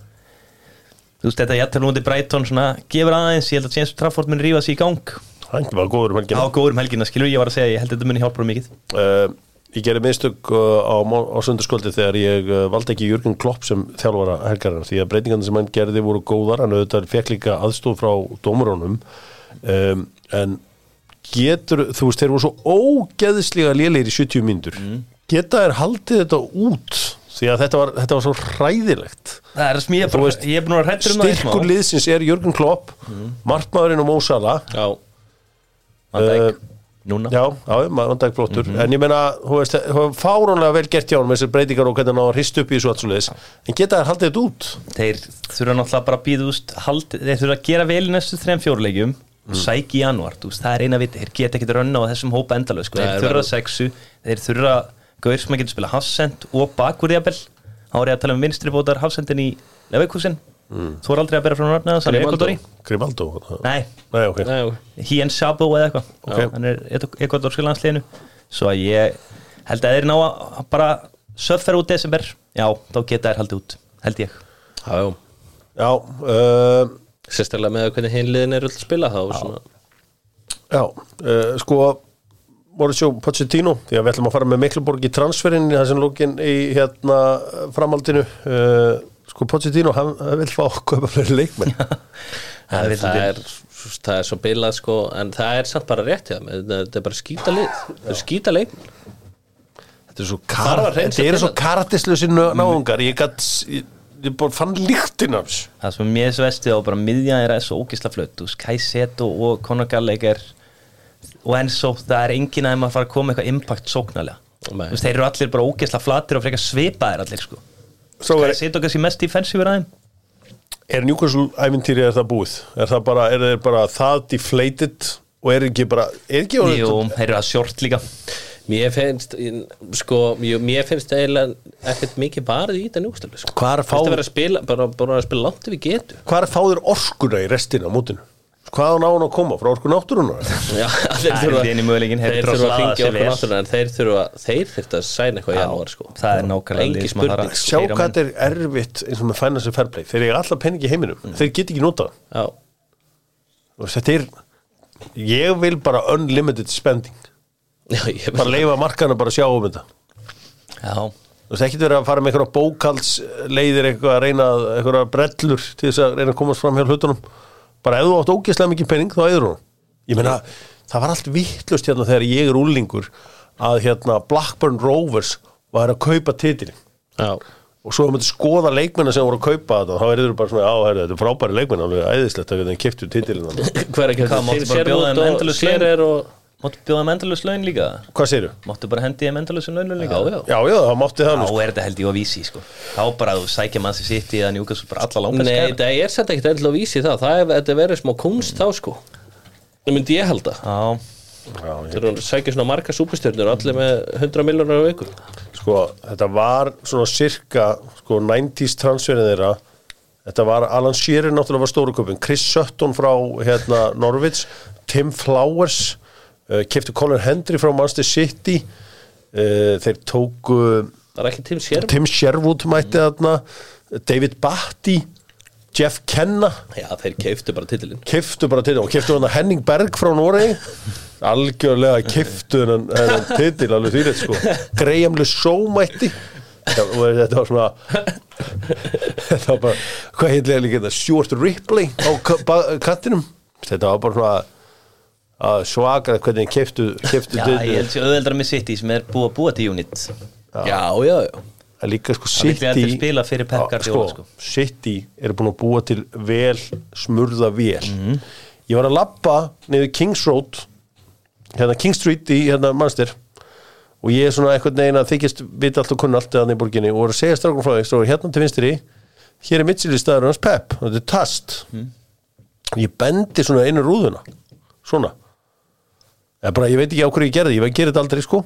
Speaker 3: þú veist, þetta jættar núndi Brighton svona, gefur aðeins, ég held að James Trafford muni rífa sig í gang.
Speaker 1: Hann var góður um helgina.
Speaker 3: Góður um helgina, skilur ég var að segja ég held að þetta muni hjálpa mikið.
Speaker 1: Uh, Ég gerði minnstök uh, á, á sundarskvöldi þegar ég uh, valdi ekki Jörgen Klopp sem þjálfara helgarinn því að breytingarnir sem hann gerði voru góðar hann auðvitað fekk líka aðstof frá dómurónum um, en getur, þú veist, þeir voru svo ógeðslega lélegir í 70 mínútur. Geta þær haldið þetta út því að þetta var, þetta var svo hræðilegt.
Speaker 3: Það er ég,
Speaker 1: Þú
Speaker 3: bara,
Speaker 1: veist,
Speaker 3: ég er búin að rættur um það
Speaker 1: styrkur liðsins er Jörgen Klopp markmaðurinn og Mósala
Speaker 2: Já,
Speaker 3: Van Dijk,
Speaker 1: Uh,
Speaker 3: Núna.
Speaker 1: Já, já, maður dæk flottur. En ég meina, þú veist, það var fáránlega vel gert hjá hann með þessar breytingar og hvernig hann á að hrist upp í þessu liðs En geta þær haldið þetta út?
Speaker 3: Þeir þurfa náttúrulega bara að býða úst haldi, Þeir þurfa að gera vel í næstu þrejum fjórleikjum. Og sæki í janúar, þú veist, það er eina viti. Þeir geta ekkert rönna á þessum hópa endalög sko. Þeir
Speaker 2: er-
Speaker 3: sexu, þeir þurfa Gauður sem að geta spila hafsend og bakurðjabel Þá er ég að tala um vinstri bótar hafsendin í Leveikusin Þú er aldrei að bera frá nafna það, er. Ekvatori
Speaker 1: Grimaldo?
Speaker 3: Nei,
Speaker 1: Nei, ok.
Speaker 2: Nei, ok.
Speaker 3: Hien Sabo eða eitthvað.
Speaker 1: Ok.
Speaker 3: Hann er Ekvatorski landsliðinu. Svo að ég held að þeir ná að bara söffer út desember. Já, þá geta þeir haldið út, held ég.
Speaker 2: Já, já.
Speaker 1: Já, uh,
Speaker 2: Sérstaklega með hvernig hinliðin er öll að spila þá svona,
Speaker 1: já uh, sko Mauricio Pochettino því að við ætlum að fara með Mikluborg í transferinn í þessum lókin í hérna framhaldinu. Uh, sko Pochettino, hann hann vill fá að kaupa fleiri leikmenn.
Speaker 3: Það
Speaker 2: það, það, er, það er svo bilað sko En það er samt bara rétt hjá. Þetta er bara skýta lið. Það er skýta leik
Speaker 1: Þetta er svo, þetta er svo
Speaker 2: til
Speaker 1: karatislusi náungar. Ég, gat, ég, ég bara fann líktin af þessu.
Speaker 3: Það sem mér svesti á bara miðjan er svo ógisla flött Þú veist, Kajseto og og Enzo, það er enginn að að fara að koma eitthvað impact sóknarlega
Speaker 2: Nei.
Speaker 3: Þú veist, þeir eru allir bara ógisla flatir og frekar svipaðir allir sko
Speaker 1: Svo er,
Speaker 3: Kajseto kannski mest defensífur aðeim
Speaker 1: er Newcastle ævintýri er það búið? Er það bara, er þeir bara það deflated og er ekki bara, er ekki orðið-
Speaker 3: Jú, þeir eru að short líka
Speaker 2: Mér finnst sko, mér, mér finnst eiginlega ekkert mikið varð í þetta njúkstölu sko.
Speaker 1: Hvað er að fá-
Speaker 2: Fyrst að vera að spila, bara, bara að spila langt ef við getum
Speaker 1: Hvað er fáður orkuna í restina á mótinu? Hvað á náun að koma? Frá orku náttúrunar?
Speaker 2: Já, þeir þurfa
Speaker 3: þeir þurfa að
Speaker 2: sæna eitthvað í janúar sko.
Speaker 3: Það er nákvæmlega
Speaker 1: Sjá hvað þetta er erfitt eins og með financial fair play. Þeir eru alltaf peningi í heiminum. Þeir get ekki notað það.
Speaker 2: Já,
Speaker 1: Þú veist, Þetta er Ég vil bara unlimited spending.
Speaker 2: Já, ég
Speaker 1: Bara leifa markana bara sjá um þetta.
Speaker 3: Já,
Speaker 1: Þú veist, ekkert verið að fara með einhverja bókaldsleiðir eitthvað að reyna einhverja brellur til þess að reyna að komast fram hjá hlutunum bara ef þú átt ógeðslega mikið penning þá eður hún. Ég meina, það var allt vittlust hérna þegar ég er úlingur að hérna Blackburn Rovers var að kaupa titilin
Speaker 2: Já,
Speaker 1: og svo að maður skoða leikmennar sem voru að kaupa þetta þá er þetta bara svona, á, herri, þetta er frábæri leikmenn alveg æðislegt að þeim kiptu titilin
Speaker 2: hver er ekki
Speaker 3: laun?
Speaker 2: Sér er og
Speaker 3: máttu bjóða þeim endalus laun líka?
Speaker 1: Hvað segirðu?
Speaker 3: Máttu bara hendi þeim endalus laun líka?
Speaker 2: Já, já.
Speaker 1: Já, já, það mátti það
Speaker 3: Þá
Speaker 1: nú
Speaker 3: er þetta held ég á vísi sko. Þá bara þú sækja mann sem sitt í að njúka svo bara alla langar
Speaker 2: Nei, það er sett ekkert endilega að vísi það. Það er, þetta verið smá kunst þá sko. Það myndi ég halda.
Speaker 3: Já,
Speaker 1: Já, ég-
Speaker 2: Þeir eru að sækja svona marga súpustjörnur Allir með 100 miljonar á viku.
Speaker 1: Sko, þetta var svona cirka sko, 90s transferin þeirra. Þetta var Alan Shearer náttúrulega var stóru köpun Chris Sutton frá hérna, Norwich. Tim Flowers keftu Colin Hendry frá Manchester City. Uh, þeir tóku
Speaker 2: Tim Sherwood?
Speaker 1: Tim Sherwood mætti þarna. David Batty Jeff Kenna.
Speaker 2: Já, þeir keiftu bara titilinn.
Speaker 1: Keftu bara til og keftu hann Henning Berg frá Noregi. Algjörlega keftu hann, titil alveg þýrið sko. Graham Le Show mætti þetta, þetta var svona þetta var bara hvað heitlega líka þetta Stuart Ripley á ka- ba- kantinum. Þetta var bara svona að svaka hvernig keftu keftu
Speaker 3: já ég held sér auðveldra með City sem er búið að búa til unit.
Speaker 2: Já, já, já
Speaker 1: að líka sko City
Speaker 3: allir spila fyrir Pep
Speaker 1: Já,
Speaker 3: Guardiola, sko.
Speaker 1: City eru búin að búa til vel smurða vel
Speaker 3: Mhm.
Speaker 1: ég var að labba niður Kings Road hérna King Street í hérna Manchester. Og ég er svona eitthvað neginn að þykist vita allt og kunna allt eða í borginni og voru að segja strákum frá því hérna til vinstri hér er mittsili staður hans Pep og þetta er tast.
Speaker 3: Mhm.
Speaker 1: ég bendi svona einu rúðuna svona bara, ég veit ekki á hverju ég gerði, ég veit gera þetta aldrei sko.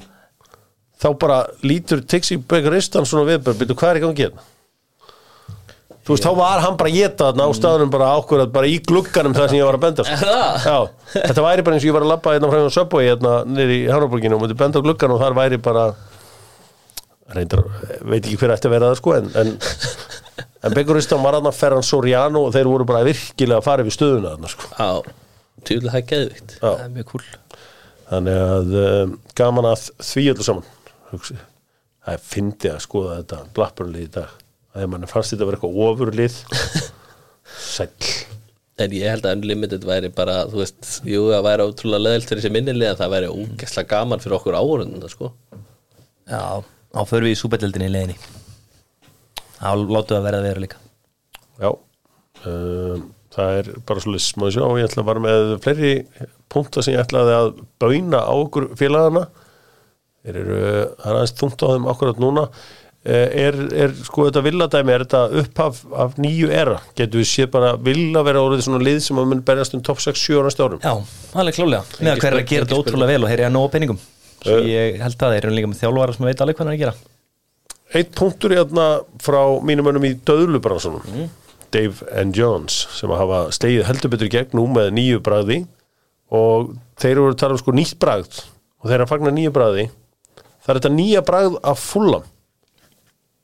Speaker 1: Þá bara lítur Tixi Begaristan svona við, bara, byrju, hvað er í gangi hérna? Þú veist, þá var hann bara að geta þarna á staðunum bara ákvörðat, bara í glugganum það sem ég var að benda sko. Já, þetta væri bara eins og ég var að labba hérna frá hérna Subway hérna niður í Hárabúrginu og myndi benda á gluggan og þar væri bara reyndar, veit ekki hver ætti að vera það sko en, en, en Begaristan var þarna Ferran Soriano og þeir voru bara virkilega að fara við stöðuna þarna sko.
Speaker 2: Já, tjúlega það er geðvikt.
Speaker 3: Það er mjög cool
Speaker 1: Þannig að um, gaman að því öllu saman hugsi. Það er fyndið að skoða þetta blappurlið í dag. Það er mann fannst þetta að vera eitthvað ofurlið. Sæll.
Speaker 2: En ég held að Unlimited væri bara, þú veist, jú, það væri ótrúlega leðilt fyrir þessi minnilega, það væri ógæslega gaman fyrir okkur áhörðuna, sko.
Speaker 3: Já, þá förum við í súbætildinni í leiðinni. Þá látum við að vera að vera líka
Speaker 1: Já um, Það er bara svolítið smá sjá Ég ætla að vara með fleiri punkta sem ég ætlaði að bauna á okkur félagana. Þeir eru, það er aðeins þungt á þeim akkurat núna. Eh, er, er sko þetta villadæmi er þetta upphaf af nýju era? Getur við séð bara vilja vera orðið svona lið sem að mun berjast um top 6-7 ára árum?
Speaker 3: Já, alveg klálega Með að hver er að gera þetta ótrúlega vel og heyri að nóg peningum. Svo
Speaker 1: Eh.
Speaker 3: ég held að þeir eru líka með þjálfara sem veit alveg hvað hann er að gera.
Speaker 1: Eitt punktur hérna frá mínum önum í döðlubransunum Dave and Jones sem að hafa slegið heldur betur gegn nú með nýju bragði og þeir eru að tala um sko nýtt bragð. Og þeir eru að fagna nýju bragði það er þetta nýja bragð af fullam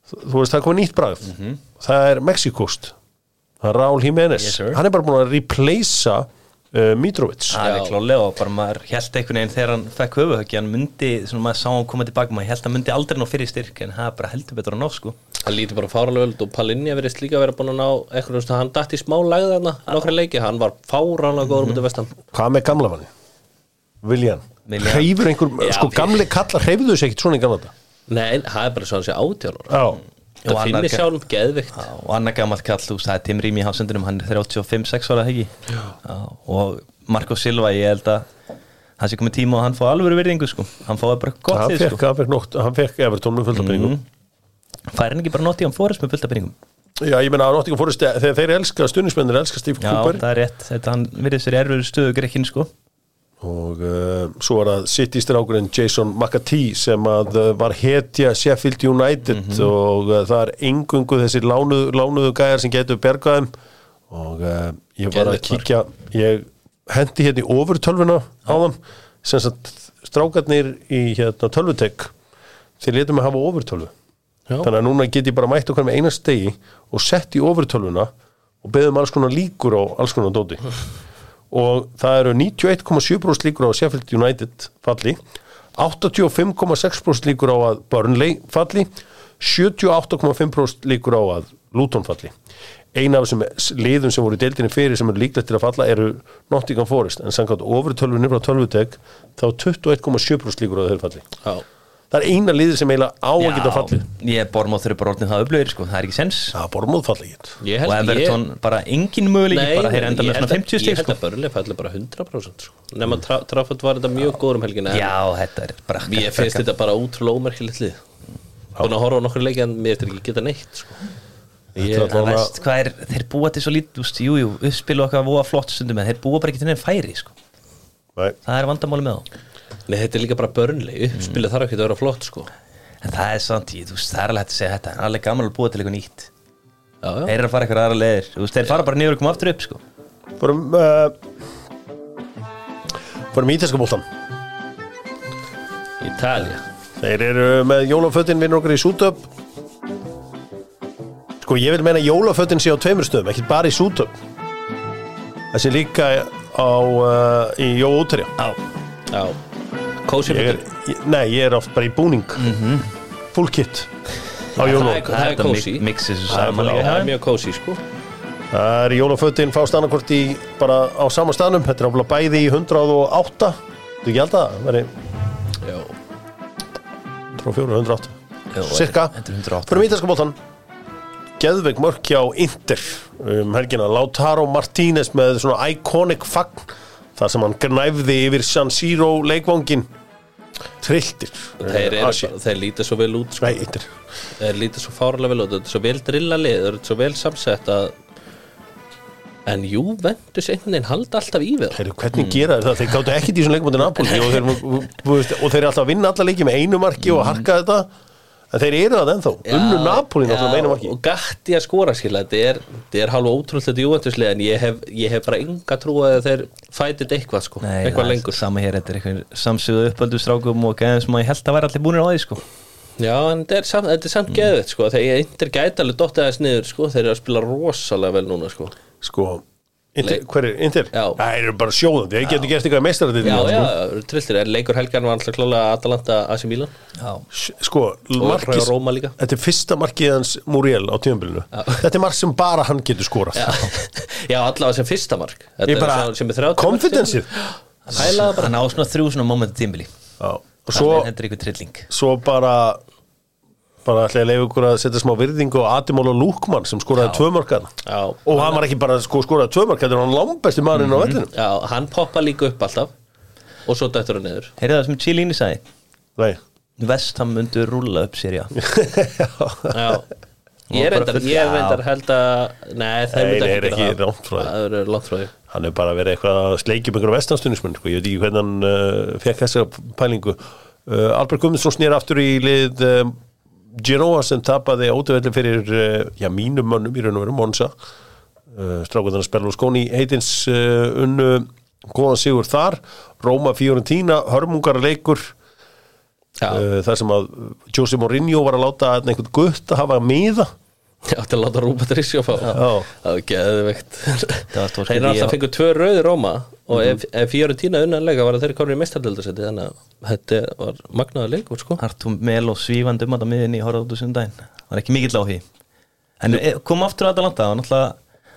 Speaker 1: þú veist það er komið nýtt bragð. Það er Mexikost það er Raúl Jiménez.
Speaker 3: Yes,
Speaker 1: hann er bara búin að replacea uh, Mitrovic.
Speaker 3: Alveg
Speaker 2: Já.
Speaker 3: klálega og bara maður held einhvern veginn þegar hann fekk höfuhöggi hann myndi, svona maður sá hann koma tilbaka maður held að hann myndi aldrei ná fyrir styrk en það er bara heldur betur að ná sko
Speaker 2: Það lítur bara fáralega út og Palinja verðist líka vera búin að ná eitthvað, hann datt í smá lagði þarna, nokkra leiki, hann var fáralega góður mútið vestan.
Speaker 1: hvað með gamla manni? Viljan? Hreyfur einhver,
Speaker 2: Já,
Speaker 1: sko
Speaker 2: við-
Speaker 1: gamli kallar hreyfðu þau sér ekkert svona í gamla þetta
Speaker 2: Nei, það er bara svo hann sé átjálur.
Speaker 1: Já,
Speaker 3: Og
Speaker 2: Það
Speaker 3: annar
Speaker 2: finnir
Speaker 3: ga-
Speaker 2: sjálf geðvikt.
Speaker 3: Já, og annar gammal kall, þú er Tim Rými í hafsendunum, hann er 35-6 ára hegi og Marco Silva, ég held að hann sé komið tíma og hann fá alveg virðingu sko. Hann fáið bara gott
Speaker 1: hann
Speaker 3: lið
Speaker 1: fekk,
Speaker 3: sko.
Speaker 1: Hann fekk, nótt, hann fekk Evertón með fullt af penningum
Speaker 3: fær hann ekki bara notið hann fórist með fullt af peningum?
Speaker 1: Já, ég meina að Nottingham Forest, þegar þeir elska stundismennir elska Steve
Speaker 3: Já,
Speaker 1: Cooper.
Speaker 3: það er rétt, þetta hann virðið sér erfur stöðu grekkin sko.
Speaker 1: Og uh, svo var það City strákurinn Jason McAtee sem að uh, var hetja Sheffield United
Speaker 3: Mhm.
Speaker 1: og uh, það er engungu þessir lánuðu, lánuðu gæjar sem getur bergaðum og ég var að kíkja ég hendi hérna í ofurtölvuna á þeim. Sem sagt strákarnir í hérna tölvutek þeir letum að hafa ofurtölvu
Speaker 2: Já.
Speaker 1: þannig að núna get ég bara mætt okkar með eina stegi og sett í ofurtölvuna og beðum alls konar líkur á alls konar dóti og það eru 91,7% líkur á Sheffield United falli 85,6% líkur á að Burnley falli 78,5% líkur á að Luton falli eina af þessum liðum sem voru í deildinni fyrir sem eru líklegt til að falla eru Nottingham Forest en samkvæmt ofurtölvunni frá tölvutek þá 21,7% líkur á að þeir falli
Speaker 2: Já.
Speaker 1: Það er eina liði sem eiginlega á að geta fallið
Speaker 3: ég er bormóð þeirri bara orðin það öflugir sko, það er ekki sens
Speaker 1: það er bormóð falli ekki
Speaker 2: Ég
Speaker 3: og
Speaker 2: held
Speaker 3: Everton bara engin möguleik bara þeir enda
Speaker 2: ég
Speaker 3: með svona
Speaker 2: að-
Speaker 3: 50 stig
Speaker 2: Ég held
Speaker 3: sko
Speaker 2: að Börli falli bara 100% sko. Nefn að Trafford var þetta mjög góður um helgina
Speaker 3: Já, þetta er bara
Speaker 2: Mér finnst þetta bara útrúlega ómerkilegt lið Búin að horfa á nokkur leiki en mér eftir ekki geta neitt sko.
Speaker 1: Allavega-
Speaker 3: veist hvað er, þeir búa til svo lítið, úst, jú, jú, uppspilu okkar voða flott stundum en þeir búa bara ekki til nefn færi, sko.
Speaker 1: Nei.
Speaker 3: Það er vandamáli með þá.
Speaker 2: Nei, þetta er líka bara börnli Uppspilið þarf ekki að vera flott sko.
Speaker 3: En það er samt, ég, þú veist, það er alveg hægt að segja þetta, það er alveg gaman að búa til eitthvað nýtt.
Speaker 2: Já, já.
Speaker 3: Þeir eru að fara eitthvað aðra leiðir, þú veist, þeir fara bara niður og koma aftur upp, sko.
Speaker 1: Fórum uh, Fórum í ítalska bóltan
Speaker 2: Ítalía
Speaker 1: Þeir eru með jólafötin vinnur okkur í Sútöp Sko ég vil meina að jólafötin sé á tveimur stöðum ekki bara í Sútöp Þessi líka á uh, í Jó Úterja
Speaker 3: Já.
Speaker 2: Já Kósi
Speaker 1: ég er, ég, Nei, ég er oft bara í búning. Full kit. Á
Speaker 2: er- það er
Speaker 3: þessu
Speaker 1: Það er
Speaker 3: saman.
Speaker 2: mjög kósi sko.
Speaker 1: Það er jólafötin fást annarkvort í bara á sama staðnum. Þetta er áfla bæði í 108 Þú ekki held að það veri
Speaker 2: Já.
Speaker 1: 104, 108
Speaker 3: Jú,
Speaker 1: Cirka
Speaker 3: Þetta 108.
Speaker 1: Fyrir ítalska bóttan Geðveik mörk hjá Inter um helgina. Lautaro Martínez með svona iconic fagn þar sem hann gnæfði yfir San Siro leikvangin trilltir
Speaker 2: Þeir, eru, þeir líta svo vel út sko.
Speaker 1: Nei,
Speaker 2: Þeir líta svo fárlega vel út Þetta er svo vel drilla lið Það er svo vel samsett að en Juventus einhvern veginn halda alltaf í við.
Speaker 1: Heru, hvernig gera þeir það? Þeir gáttu ekkert í þessum leikum á Napoli þeir, og þeir eru alltaf að vinna alla leiki með einu marki og harka þetta en þeir eru það ennþá, unnu Napoli náttúrulega með einu marki.
Speaker 2: og gætti að skora skilja þetta er, þetta er halva ótrúlega Juventuslega en ég hef, ég hef bara enga trú að þeir fætið eitthvað sko,
Speaker 3: Nei,
Speaker 2: eitthvað lengur.
Speaker 3: Sama hér, þetta er eitthvað samsögðu uppöldu strákum og gæðum sem að ég held að vera allir búinir á því sko.
Speaker 2: Já, en þetta er samt, þetta er samt geðið sko, þegar eindir gæti alveg dottið aðeins niður sko, þeir eru að spila rosalega vel núna sko.
Speaker 1: Sko, hver er Inter?
Speaker 2: Já.
Speaker 1: Það eru bara sjóðandi, þeir getur gert eitthvað meistaradeildinni,
Speaker 2: Já, já,
Speaker 1: sko.
Speaker 2: trilltir, er leikur helgarn var alltaf klálega Atalanta AC Milan?
Speaker 3: Já,
Speaker 1: sko, markis þetta er fyrsta markið hans Muriel á tímabilinu. Þetta er mark sem bara hann getur skorað.
Speaker 2: Já, já allavega sem fyrsta mark. Þetta
Speaker 1: ég
Speaker 2: er
Speaker 1: bara,
Speaker 2: sem- sem 30
Speaker 1: confidence-ið.
Speaker 2: Hann hælaði bara.
Speaker 3: Hann á svona þrjú svona moment tímbili
Speaker 1: Já, og
Speaker 3: Svo
Speaker 1: svo bara bara ætla ég að leiða ykkur að setja smá virðingu á Adimóla Lúkmann sem skoraði tvö mörkana
Speaker 2: Já,
Speaker 1: og hann var ekki bara sko, skoraði tvö mörk þetta er hann langbesti maðurinn á vellinu
Speaker 2: já, hann poppa líka upp alltaf. Og svo dættur hann niður.
Speaker 3: Heyrðu það sem Chilini sagði?
Speaker 1: Nei,
Speaker 3: Vestham myndu rúlla upp sér, já.
Speaker 2: Já. Ég er reyndar, ég er reyndar held að Nei, myndu
Speaker 1: nei, er
Speaker 2: ekki
Speaker 1: langt frá því.
Speaker 2: Það er langt frá því.
Speaker 1: Hann er bara verið eitthvað að sleikja um einhverju vestanstunismenn sko. ég veit ekki hvernig hann uh, fekk þessa pælingu. Uh, Albert Guðmundsson snýr aftur í lið um, Genoa sem tapaði ótöfelli fyrir uh, já, mínum mönnum í raun og veru Monza. Uh, strákuðan að spela úr skóni heitins uh, unnu góðan sigur þar. Róma Fiorentina, hörmungar leikur. Uh, þar sem að Jose Mourinho var að láta einhvern gutt að hafa miða
Speaker 2: ég átti að láta Rúpa Trisjó fá.
Speaker 1: Já.
Speaker 2: Það var
Speaker 3: stórt
Speaker 2: Þeir
Speaker 3: í-
Speaker 2: alltaf fengu tvö rauði Róma og ef, ef Fiorentína unnanlega var að þeir komið í mestardöldasetti þannig að þetta var magnaða leikur sko.
Speaker 3: Artum Mel og svífandi um þetta miðinni í horfðu út úr sundaginn var ekki mikill á því en e, kom aftur að Atalanta það var náttúrulega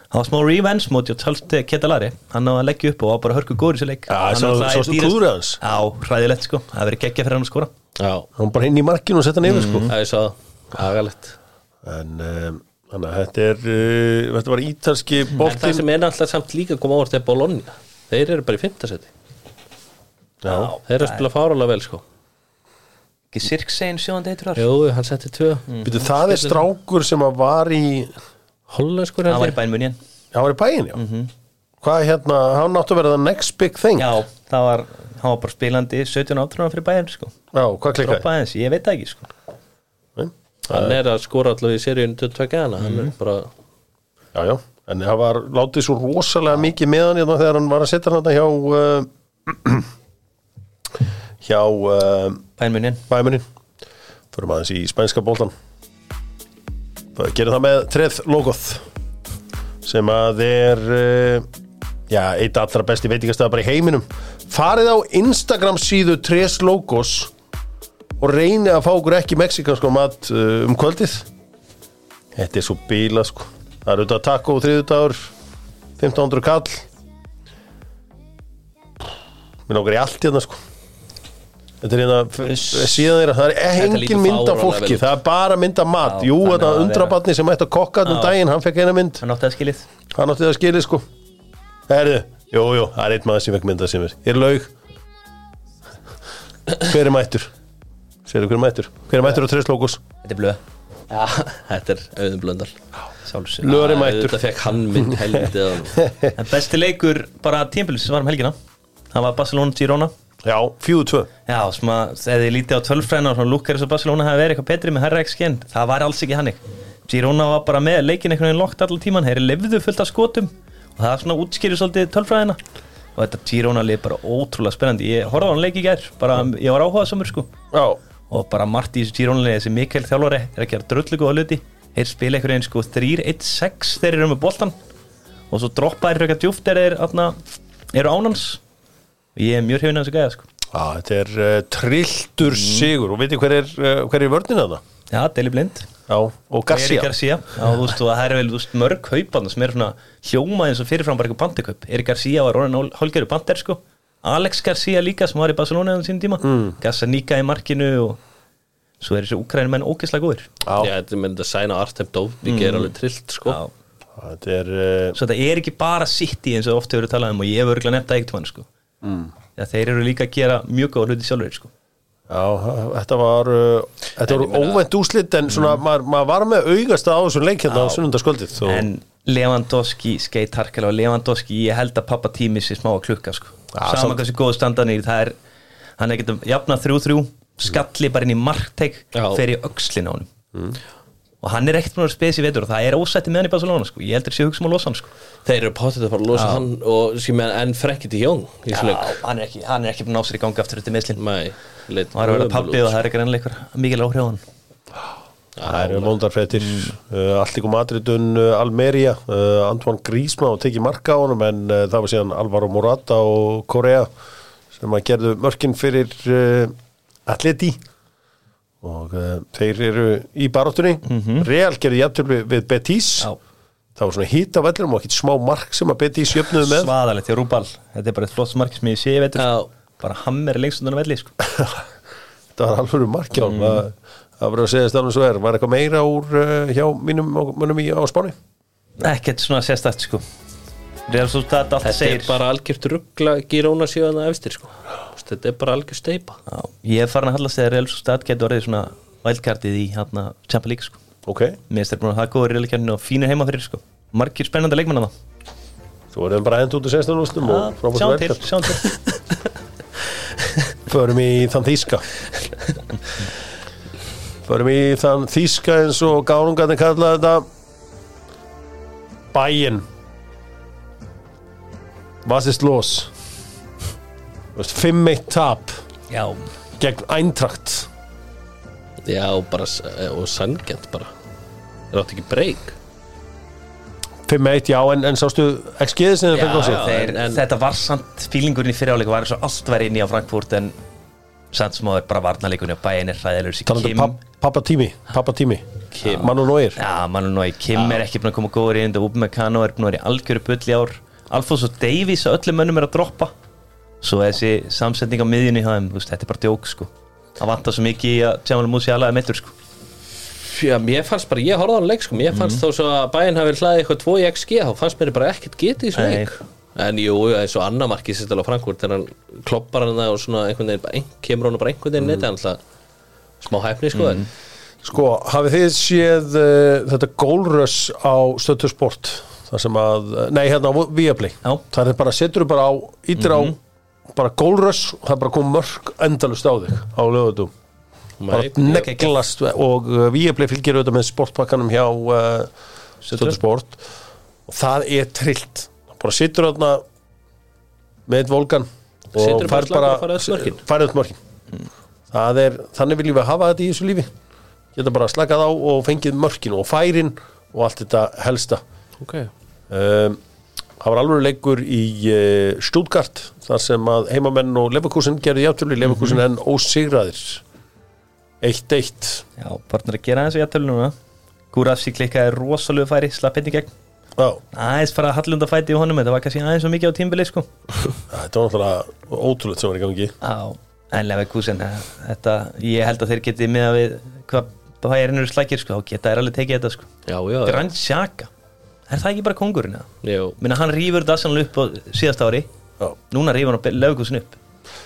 Speaker 3: það var smá revenge móti og Tjálsti Ketalari. Hann á að leggja upp og var bara hörku góður í sér leik.
Speaker 1: Já,
Speaker 3: Hann
Speaker 1: svo- hans.
Speaker 3: Já, hræðilegt sko, það verið geggja fyrir hann að skora.
Speaker 2: Já,
Speaker 1: hann bara inn í markinu og setja hann yfir sko.
Speaker 2: Það er svo agalegt
Speaker 1: en um, þannig að þetta er uh, þetta var ítalski
Speaker 2: En það sem er alltaf samt líka að koma ávart er Bologna. Þeir eru bara í fimmtasetti
Speaker 1: Já.
Speaker 2: Þeir eru að spila fáralega vel sko.
Speaker 3: Ekki Sirksegin sjóðandi heitur þar?
Speaker 2: Jú, hann setti tvö.
Speaker 1: Býtu, það er strákur sem að var í
Speaker 2: Hollenskur
Speaker 3: hann var í bænmunjan
Speaker 1: hann var í bæinn, já. Hvað hérna, hann átti að vera the next big thing.
Speaker 3: Já, það var, hann var bara spilandi 17 átrúna fyrir bæinn sko.
Speaker 1: Já, hvað klikkaði?
Speaker 3: ég veit það ekki sko.
Speaker 2: Hann er að skora allavega í seríun 22 hana Hann er bara
Speaker 1: Já, já, en það var látið svo rosalega mikið með hann hérna þegar hann var að setja hann hjá uh, hjá uh,
Speaker 3: bænmunjan
Speaker 1: bæmunin fyrir aðeins í spænska bóltan það gerir það með treð logoð sem að er uh, já, eitt allra besti veitingastæða bara í heiminum. Farið á Instagram síðu Tres Logos og reyni að fá okkur ekki mexikansko mat uh, um kvöldið þetta er svo bíla sko það er auðvitað taco þriðudagur 1500 kall minn okkar í allt hérna sko Þetta er hérna, síðan þeirra, það er
Speaker 2: Þetta
Speaker 1: engin mynd af fólki, það er bara mynd af mat.
Speaker 3: Já,
Speaker 1: Jú, þetta undrabatni sem ætti að kokka um daginn, hann fekk eina mynd,
Speaker 3: hann átti að skilið
Speaker 1: hann átti það að skilja sko. Herðu, jú, jú, það er einn maður sem fekk mynda sem er. Er laug. Hver er mættur? Sérðu hver er mættur? Hver er mættur á Tres Logos?
Speaker 3: þetta er blöð,
Speaker 2: Já, þetta er auðvun blöndal.
Speaker 1: Er mættur.
Speaker 2: Þetta fekk hann á honum.
Speaker 3: en besti leikur bara tímbilis sem var um helgina. Það var Barcelona Girona.
Speaker 1: Já, fjögur tvö.
Speaker 3: Já, sem að þegar þið lítið á tölfræðina og lukkar þess að Barcelona hafi verið eitthvað betri með herra XG það var alls ekki hannig. Girona var bara með leikin einhvern veginn lokt allan tíman þeir lefðu fullt af skotum. Og það svona útskýrir svolítið tölfræðina. Og þetta Girona leið bara ótrúlega spennandi. Ég horfði á hann leik í gær, bara ég var áhugað samur sko.
Speaker 1: Já,
Speaker 3: og bara margt í þessu Girona leið þessi Mikael þjálfari er að gera drullu góða hluti. Þeir spila einhvern veginn sko 3-1-6 þeir eru með boltan og svo droppa þeir frekar djúft þeir eru, ánans ég er mjög hrifin að þessu gæða sko.
Speaker 1: Já þetta er uh, trilltur sigur. Og veitir hver er, uh, er vörnina það?
Speaker 3: Já, Deli Blind.
Speaker 1: Já, og Garcia.
Speaker 3: Garcia. Já, þú veist, og það er vel, veist, mörg kaupanda sem er svona hljóma eins og fyrirfram bara eitthvað bandikaup Erik Garcia var orðin hálgeru bander, sko Alex Garcia líka sem var í Barcelona á sínum tíma. Mm. Gazzaniga í markinu og svo er þessi úkrænum menn ógeðslega góður
Speaker 2: Já, þetta er með að sæna Artem Dovvik er alveg trillt sko.
Speaker 3: Já.
Speaker 1: Þetta er, uh,
Speaker 3: Svo þetta er ekki bara City eins og ofta hefur talað um og ég hef örgulega nefnt að eitt sko. Mm. Já, þeir eru líka að gera mjög góða hluti sjálfur, sko.
Speaker 1: Já, þetta var uh, þetta
Speaker 2: meina-
Speaker 1: óvænt úslit en svona, maður, maður var með augast á þessum leik hérna á sunnundaskvöldið og
Speaker 3: En Lewandowski skeit harkalega og Lewandowski, ég held að pappa tími sér smá að klukka sko.
Speaker 1: Ja,
Speaker 3: sama
Speaker 1: samt-
Speaker 3: hversu góð standanir það er, hann er getur jafnað þrjú-þrjú skalli bara inn í markteik
Speaker 2: Já.
Speaker 3: fer í öxlin á honum. Og hann er ekkert búin að spesi vetur og það er ósætti með hann í Barcelona sko. ég heldur sé hugsa um að losa hann sko.
Speaker 2: Þeir eru potið að fara að losa
Speaker 3: Já.
Speaker 2: hann og skil með en frekkið í Jóng í
Speaker 3: Já, hann er ekki, hann er ekki búin að ná sér í gangi aftur þetta meðslinn
Speaker 2: Mæ, leit
Speaker 3: hann er að vera pabbi og það er ekki reynilega mikil áhrif á hann
Speaker 1: Það eru vondarfrettir uh, Alltíku Madridun, uh, Almeria uh, Antoine Griezmann og tekið marka á honum en uh, það var síðan Alvaro Morata og Korea sem að gerðu mörkin fyrir uh, Atleti. Og uh, þeir eru í baróttunni Real gerði jafntölu við, við Betis.
Speaker 3: Já.
Speaker 1: það var svona hýta vellinum og ekkert smá mark sem að Betis jöfnuðu með.
Speaker 3: Svaðalegt hjá Rúbal. Þetta er bara eitt flott mark sem ég sé vetur
Speaker 2: Já.
Speaker 3: bara hammer lengst undan að velli sko.
Speaker 1: það var alveg mark hjá mm. Það, það var að segja stafnum svo er var eitthvað meira úr uh, hjá mínum mönnum í á Spáni?
Speaker 3: Ekkert svona sérstætt sko. Sociedad allt
Speaker 2: Þetta
Speaker 3: segir.
Speaker 2: er bara algjört ruggla Giróna síðan að efstir sko. Þetta er bara algjör steipa
Speaker 3: Já, ég er farin að hallast þegar Real Sociedad getur orðið svona wildcardið í hérna Champions League sko.
Speaker 1: Ok,
Speaker 3: mér þeir búin að það góður reylkjarninu og fínir heima fyrir sko. Margir spennandi leikmenn að
Speaker 1: Svo erum við bara endur út í 16 úrstum og
Speaker 3: það
Speaker 1: frábært
Speaker 3: til.
Speaker 1: Förum í þann þýska. Förum í þann þýska eins og gánungarnir kalla þetta. Bæinn. Was ist los? Þú veist, 5-1 tap
Speaker 3: já,
Speaker 1: gegn Eintracht.
Speaker 2: Já, bara, s- og sangjant bara Það átti ekki breyk
Speaker 1: 5-1, já, en, en sástu XG-ið sem þið fengið á sig?
Speaker 2: já.
Speaker 3: þeir,
Speaker 2: en-
Speaker 3: þetta var samt fílingurinn í fyriráleiku var eins og allt væri inn í á Frankfurt en samt sem áður bara varnarleikunni og bæinn er hræðilegur sér
Speaker 1: um
Speaker 3: Kim,
Speaker 1: pappa tími, pappa tími.
Speaker 2: Kim.
Speaker 1: Manu Nóir.
Speaker 3: já, mann og nói, Kim er ekki búin að koma góður í þetta Upamecano er búin að vera í algjöru bull í ár Alfons og Davies og öllum mönnum er að droppa svo þessi samsetning á miðjunni hjá þeim, þú veist, þetta er bara djók sko það vantar svo mikið í að Jamal Musiala er meittur sko
Speaker 2: Já, mér fannst bara, ég horfði á hann leik sko Mér fannst þó svo að bæinn hafi hlaðið eitthvað 2 í XG þá fannst mér bara ekkert getið í
Speaker 3: Nei.
Speaker 2: leik En jú, eins og annar markið sér til á Frankfurt þegar hann kloppar hann það og svona einhvern veginn kemur hann bara einhvern veginn mm. Smá hæfni sko en
Speaker 1: Sko, hafið þið séð uh, þetta gólröss á stöttu sport? Þar sem að, nei hérna á Viaplay. Það er bara, setur þú bara á ítir á bara gólröss og það er bara kom mörg endalust á þig á lögutum bara neglast og uh, Viaplay fylgir auðvitað með sportpakkanum hjá uh, stöttu sport. Og það er trillt. Bara situr þarna með eitt volgan og
Speaker 2: Siturðu bara
Speaker 1: fær
Speaker 2: slaka
Speaker 1: bara
Speaker 2: og
Speaker 1: er, þannig viljum við hafa þetta í þessu lífi. Geta bara slakað á og fengið mörkin og færin og allt þetta helsta.
Speaker 2: Ok.
Speaker 1: Um, það var alveg leikur í uh, Stuttgart þar sem að heimamenn og Leverkusen gerði játtölu í Leverkusen en ósigraðir. 1-1
Speaker 3: Já, barnar að gera þessu jættölu núna. Gúrafsi klikkaði rosalegu færi, slapp henni gegn. Aðeins fara að hallunda fæti í honum þetta var kannski aðeins svo mikið á tímbili sko.
Speaker 1: Þetta var náttúrulega ótrúlega sem var í gangi.
Speaker 3: Já, en Leverkusen eh, þetta, ég held að þeir geti með að við hvað bæjarinn eru slækir sko, þá geta þær alveg tekið þetta sko
Speaker 2: Já, já,
Speaker 3: Grand Xhaka, er það ekki bara kongurinn eða?
Speaker 2: Jú.
Speaker 3: Minna hann rýfur þetta Arsenal upp á síðast ári
Speaker 1: Já.
Speaker 3: núna rýfur hann Leverkusen upp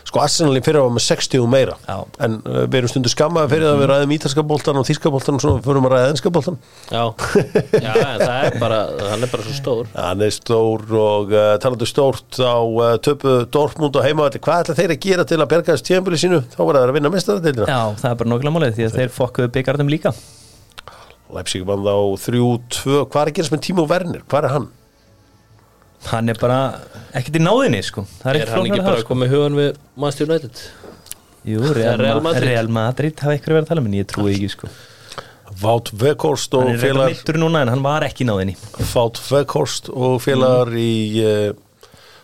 Speaker 1: Sko Arsenal í fyrra var með 60 og meira.
Speaker 3: Já.
Speaker 1: en uh, við erum stundu skammaði fyrir að við ræðum ítalska boltan og þíska boltan og svo förum að ræða enska boltan
Speaker 2: Já, já það er bara, hann er bara svo stór.
Speaker 1: Hann er stór og uh, talandi stórt á uh, töpu Dortmund og heimavalli hvað ætla þeir að gera til að berga þessu tíðanbili sínu? Þá var það að vinna mestaradeildina
Speaker 3: Já, það er bara nokkulega málið því að þeir fokkuðu byggarðum líka.
Speaker 1: Leipzig vann þá 3-2 hvað er að gerast með Timo Werner, hvað er hann?
Speaker 3: Hann er bara ekkert í náðinni sko Það
Speaker 2: Er
Speaker 3: ekkert
Speaker 2: hann ekki bara
Speaker 3: sko.
Speaker 2: komið hugan við Manchester United?
Speaker 3: Jú, Real,
Speaker 2: Real Madrid.
Speaker 3: Real Madrid hafa ykkur verið að tala um en ég trúi ekki sko
Speaker 1: Wout Weghorst og
Speaker 3: Hann er
Speaker 1: félagar
Speaker 3: mittur núna en hann var ekki í náðinni
Speaker 1: Wout Weghorst og félagar í uh,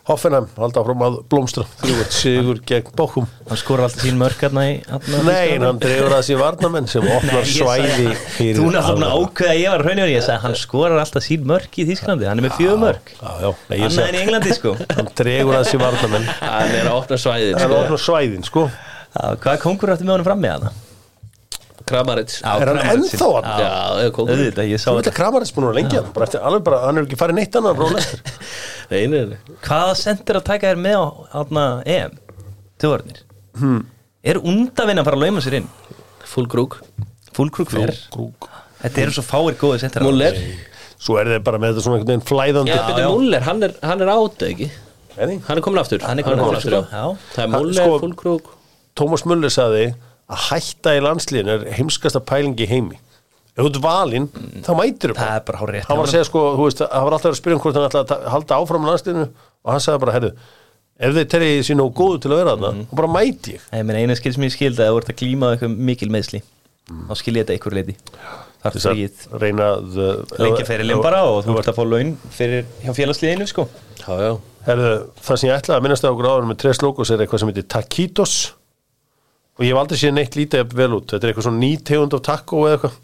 Speaker 1: Hoffenheim halda áfram að blómstra. Þrjúvert sigur gegn Bókum
Speaker 3: Hann skora alltaf sín mörk hérna í hérna
Speaker 1: Nei, en hann dregur að sér varnamenn sem opnar svæði
Speaker 3: Þú er að
Speaker 1: aðra.
Speaker 3: ákveða að ég var raunjör Ég sagði hann skorar alltaf sín mörk í Þísklandi Hann er með fjögur mörk.
Speaker 1: Já, já, nei, ég
Speaker 3: Annað en í Englandi sko.
Speaker 1: Hann dregur að sér varnamenn
Speaker 2: Hann er að opna svæðin
Speaker 1: hann
Speaker 2: sko.
Speaker 1: opnar svæðin, sko.
Speaker 3: Já, Hvað kongur áttu með honum fram með hana?
Speaker 2: Kramarits
Speaker 1: Er hann ennþá hann?
Speaker 2: Já,
Speaker 3: Auðvitað, ég sá þetta.
Speaker 1: að Kramarins búin að lengi hann bara eftir, alveg bara, hann er ekki farið neitt annað frá lestur
Speaker 2: Nei, nei, nei
Speaker 3: Hvaða sendir að taka þér með á EM? Tjóðarnir hmm. Er undavinn að fara að lauma sér inn?
Speaker 2: Full grúk
Speaker 3: Fullkrúk fer
Speaker 1: Krúk
Speaker 3: Þetta eru svo fáir góði sendir
Speaker 2: Muller
Speaker 1: svo er þeir bara með þetta svona einhvern veginn flæðandi
Speaker 2: Já,
Speaker 3: já.
Speaker 2: Muller, hann er, hann er át, ekki?
Speaker 1: Nei,
Speaker 2: Hann er komin aftur
Speaker 3: Hann er kominn aftur,
Speaker 2: já.
Speaker 3: já.
Speaker 2: Það er
Speaker 1: Hann-
Speaker 2: Muller,
Speaker 1: sko-
Speaker 2: Fullkrúk
Speaker 1: Tómas Muller sagði að hætta í landsliðin er heimskasta pælingi heimi ef þú ert valinn, þá mætir
Speaker 3: Það er bara hár rétt
Speaker 1: hann var að segja sko, þú veist, hann var alltaf að spyrja um hvort hann ætlaði að halda áfram landsliðinu og hann sagði bara, herru, ef þeir terri sín og góðu til að vera þarna, þá bara mæti ég.
Speaker 3: Nei, menn eina skil sem ég skildi að þú ert að glíma eitthvað mikil meðsli þá skil ég þetta einhver leiti þar
Speaker 1: Þess að reyna að uh,
Speaker 3: ferilinn bara og þú ert að fá laun fyrir hjá félagsliðinu sko.
Speaker 2: Já, já.
Speaker 1: Herðu, það sem ég ætlaði að minnast á okkur áður með tres logos er eitthvað sem heitir taquitos. Og ég hef aldrei séð neitt lítið vel út. Þetta er eitthvað svona ný tegund af taco eða eitthvað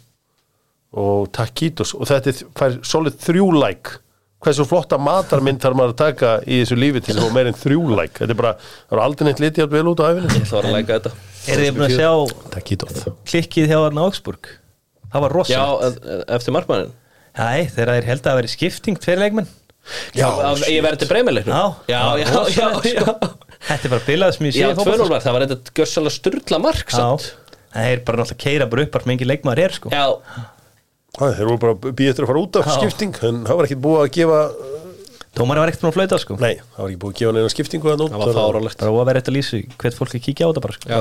Speaker 1: og taquitos. Og þetta er, fær solid þrjú like. Hversu flotta matarmynd þarf maður að taka í þessu lífi til þess að meira en þrjú like? Þetta er bara, það er aldrei neitt litið jafn vel út á æfinu
Speaker 2: Það var að læka þetta.
Speaker 3: Er þið búin að sjá
Speaker 1: taquitos.
Speaker 3: klikkið hjá þarna Augsburg? Það var
Speaker 2: Já,
Speaker 3: rosalegt
Speaker 2: e- eftir markmannin
Speaker 3: Æ, þegar þeir held að vera skipting tveir leikmenn.
Speaker 1: Já,
Speaker 2: Að Ég verði til breymileiknum
Speaker 3: Já,
Speaker 2: já,
Speaker 3: það var
Speaker 2: já, já,
Speaker 3: rosalegt,
Speaker 2: já,
Speaker 3: sko. Þetta er bara bilað sem ég sé
Speaker 2: já
Speaker 3: í fótbolta,
Speaker 2: 2-0 var, það var þetta gjössalega sturla mark
Speaker 3: Já,
Speaker 2: samt.
Speaker 3: það er bara náttúrulega keira bara upp allt með engin leikmaður er sko.
Speaker 2: Já,
Speaker 1: Æ, þeir voru bara býð eftir að fara út af
Speaker 3: Já.
Speaker 1: skipting en það var ekki búið að gefa
Speaker 3: Dómari var ekkert búin að flauta sko.
Speaker 1: Nei, það var ekki búið að gefa neina skiptingu að
Speaker 2: það var
Speaker 3: Bara að vera eitt að lýsa hvert fólk að kíkja á þetta bara sko.
Speaker 2: Já,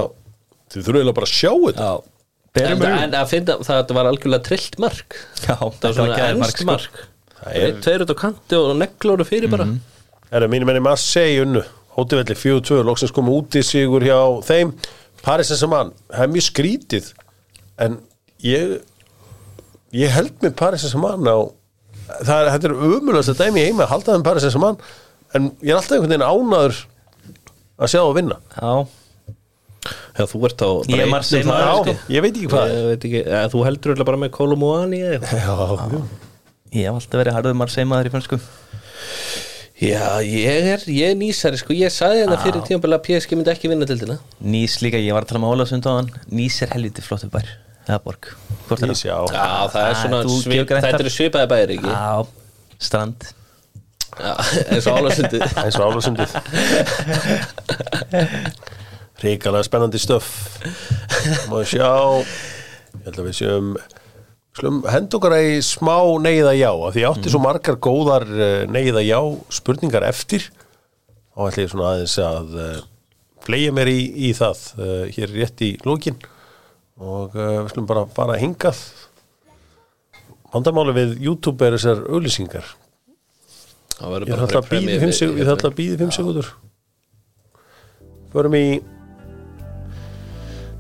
Speaker 1: þið þurfum eiginlega bara að sjá þetta.
Speaker 2: Já.
Speaker 3: Berum
Speaker 2: En, en að finna, það var algjörlega trillt mark.
Speaker 3: Já,
Speaker 2: Það var svona ennst
Speaker 3: sko.
Speaker 2: mark.
Speaker 1: Það er-
Speaker 2: Tveir út á kanti og neglóru fyrir bara
Speaker 1: Herra, mínum enni Marseille unnu. Hótivelli 4-2, loksins komu út í sigur hjá þeim. Paris Saint-Germain það er mjög skrítið en ég ég held með Paris Saint-Germain á það er, þetta er umulast að dæmi í heima að halda þeim Paris Saint-Germain en ég er alltaf einhvern veginn ánaður að sjá það að vinna.
Speaker 3: Já,
Speaker 2: Já, þú ert á
Speaker 3: Ég maður,
Speaker 1: Já,
Speaker 3: sko.
Speaker 1: ég veit ekki hvað.
Speaker 2: Ég veit ekki, eða, þú heldur örugglega bara með Kolumóani eða eitthvað.
Speaker 1: Já,
Speaker 3: ég hef alltaf verið harður Marseille maður í fransku
Speaker 2: Já, ég er, ég er nýsari sko, ég sagði hérna fyrir tímabæla að PSG myndi ekki vinna tildina
Speaker 3: Nýs líka, ég var að tala með Ólasund á hann Nýs er helviti flottu bær eða borg Hvort er
Speaker 1: ég sjá
Speaker 2: Já, það er
Speaker 3: Ah,
Speaker 2: svona, svip, þetta eru svipaði bæri ekki?
Speaker 3: Já, strand.
Speaker 2: Já, eins og álasundi
Speaker 1: eins og álasundið Ríkalega spennandi stöf. Má ég sjá? Ég held að við séum Slum, hend okkar í smá neyða já af því ég átti svo margar góðar uh, neyða já spurningar eftir. Og ætla ég svona aðeins að uh, fleia mér í, í það uh, hér rétt í lókin og uh, við slum bara fara hingað. Vandamáli við YouTube er þessar auðlýsingar Ég ætla að býði fimm segundur Ég ætla að býði fimm segundur Förum í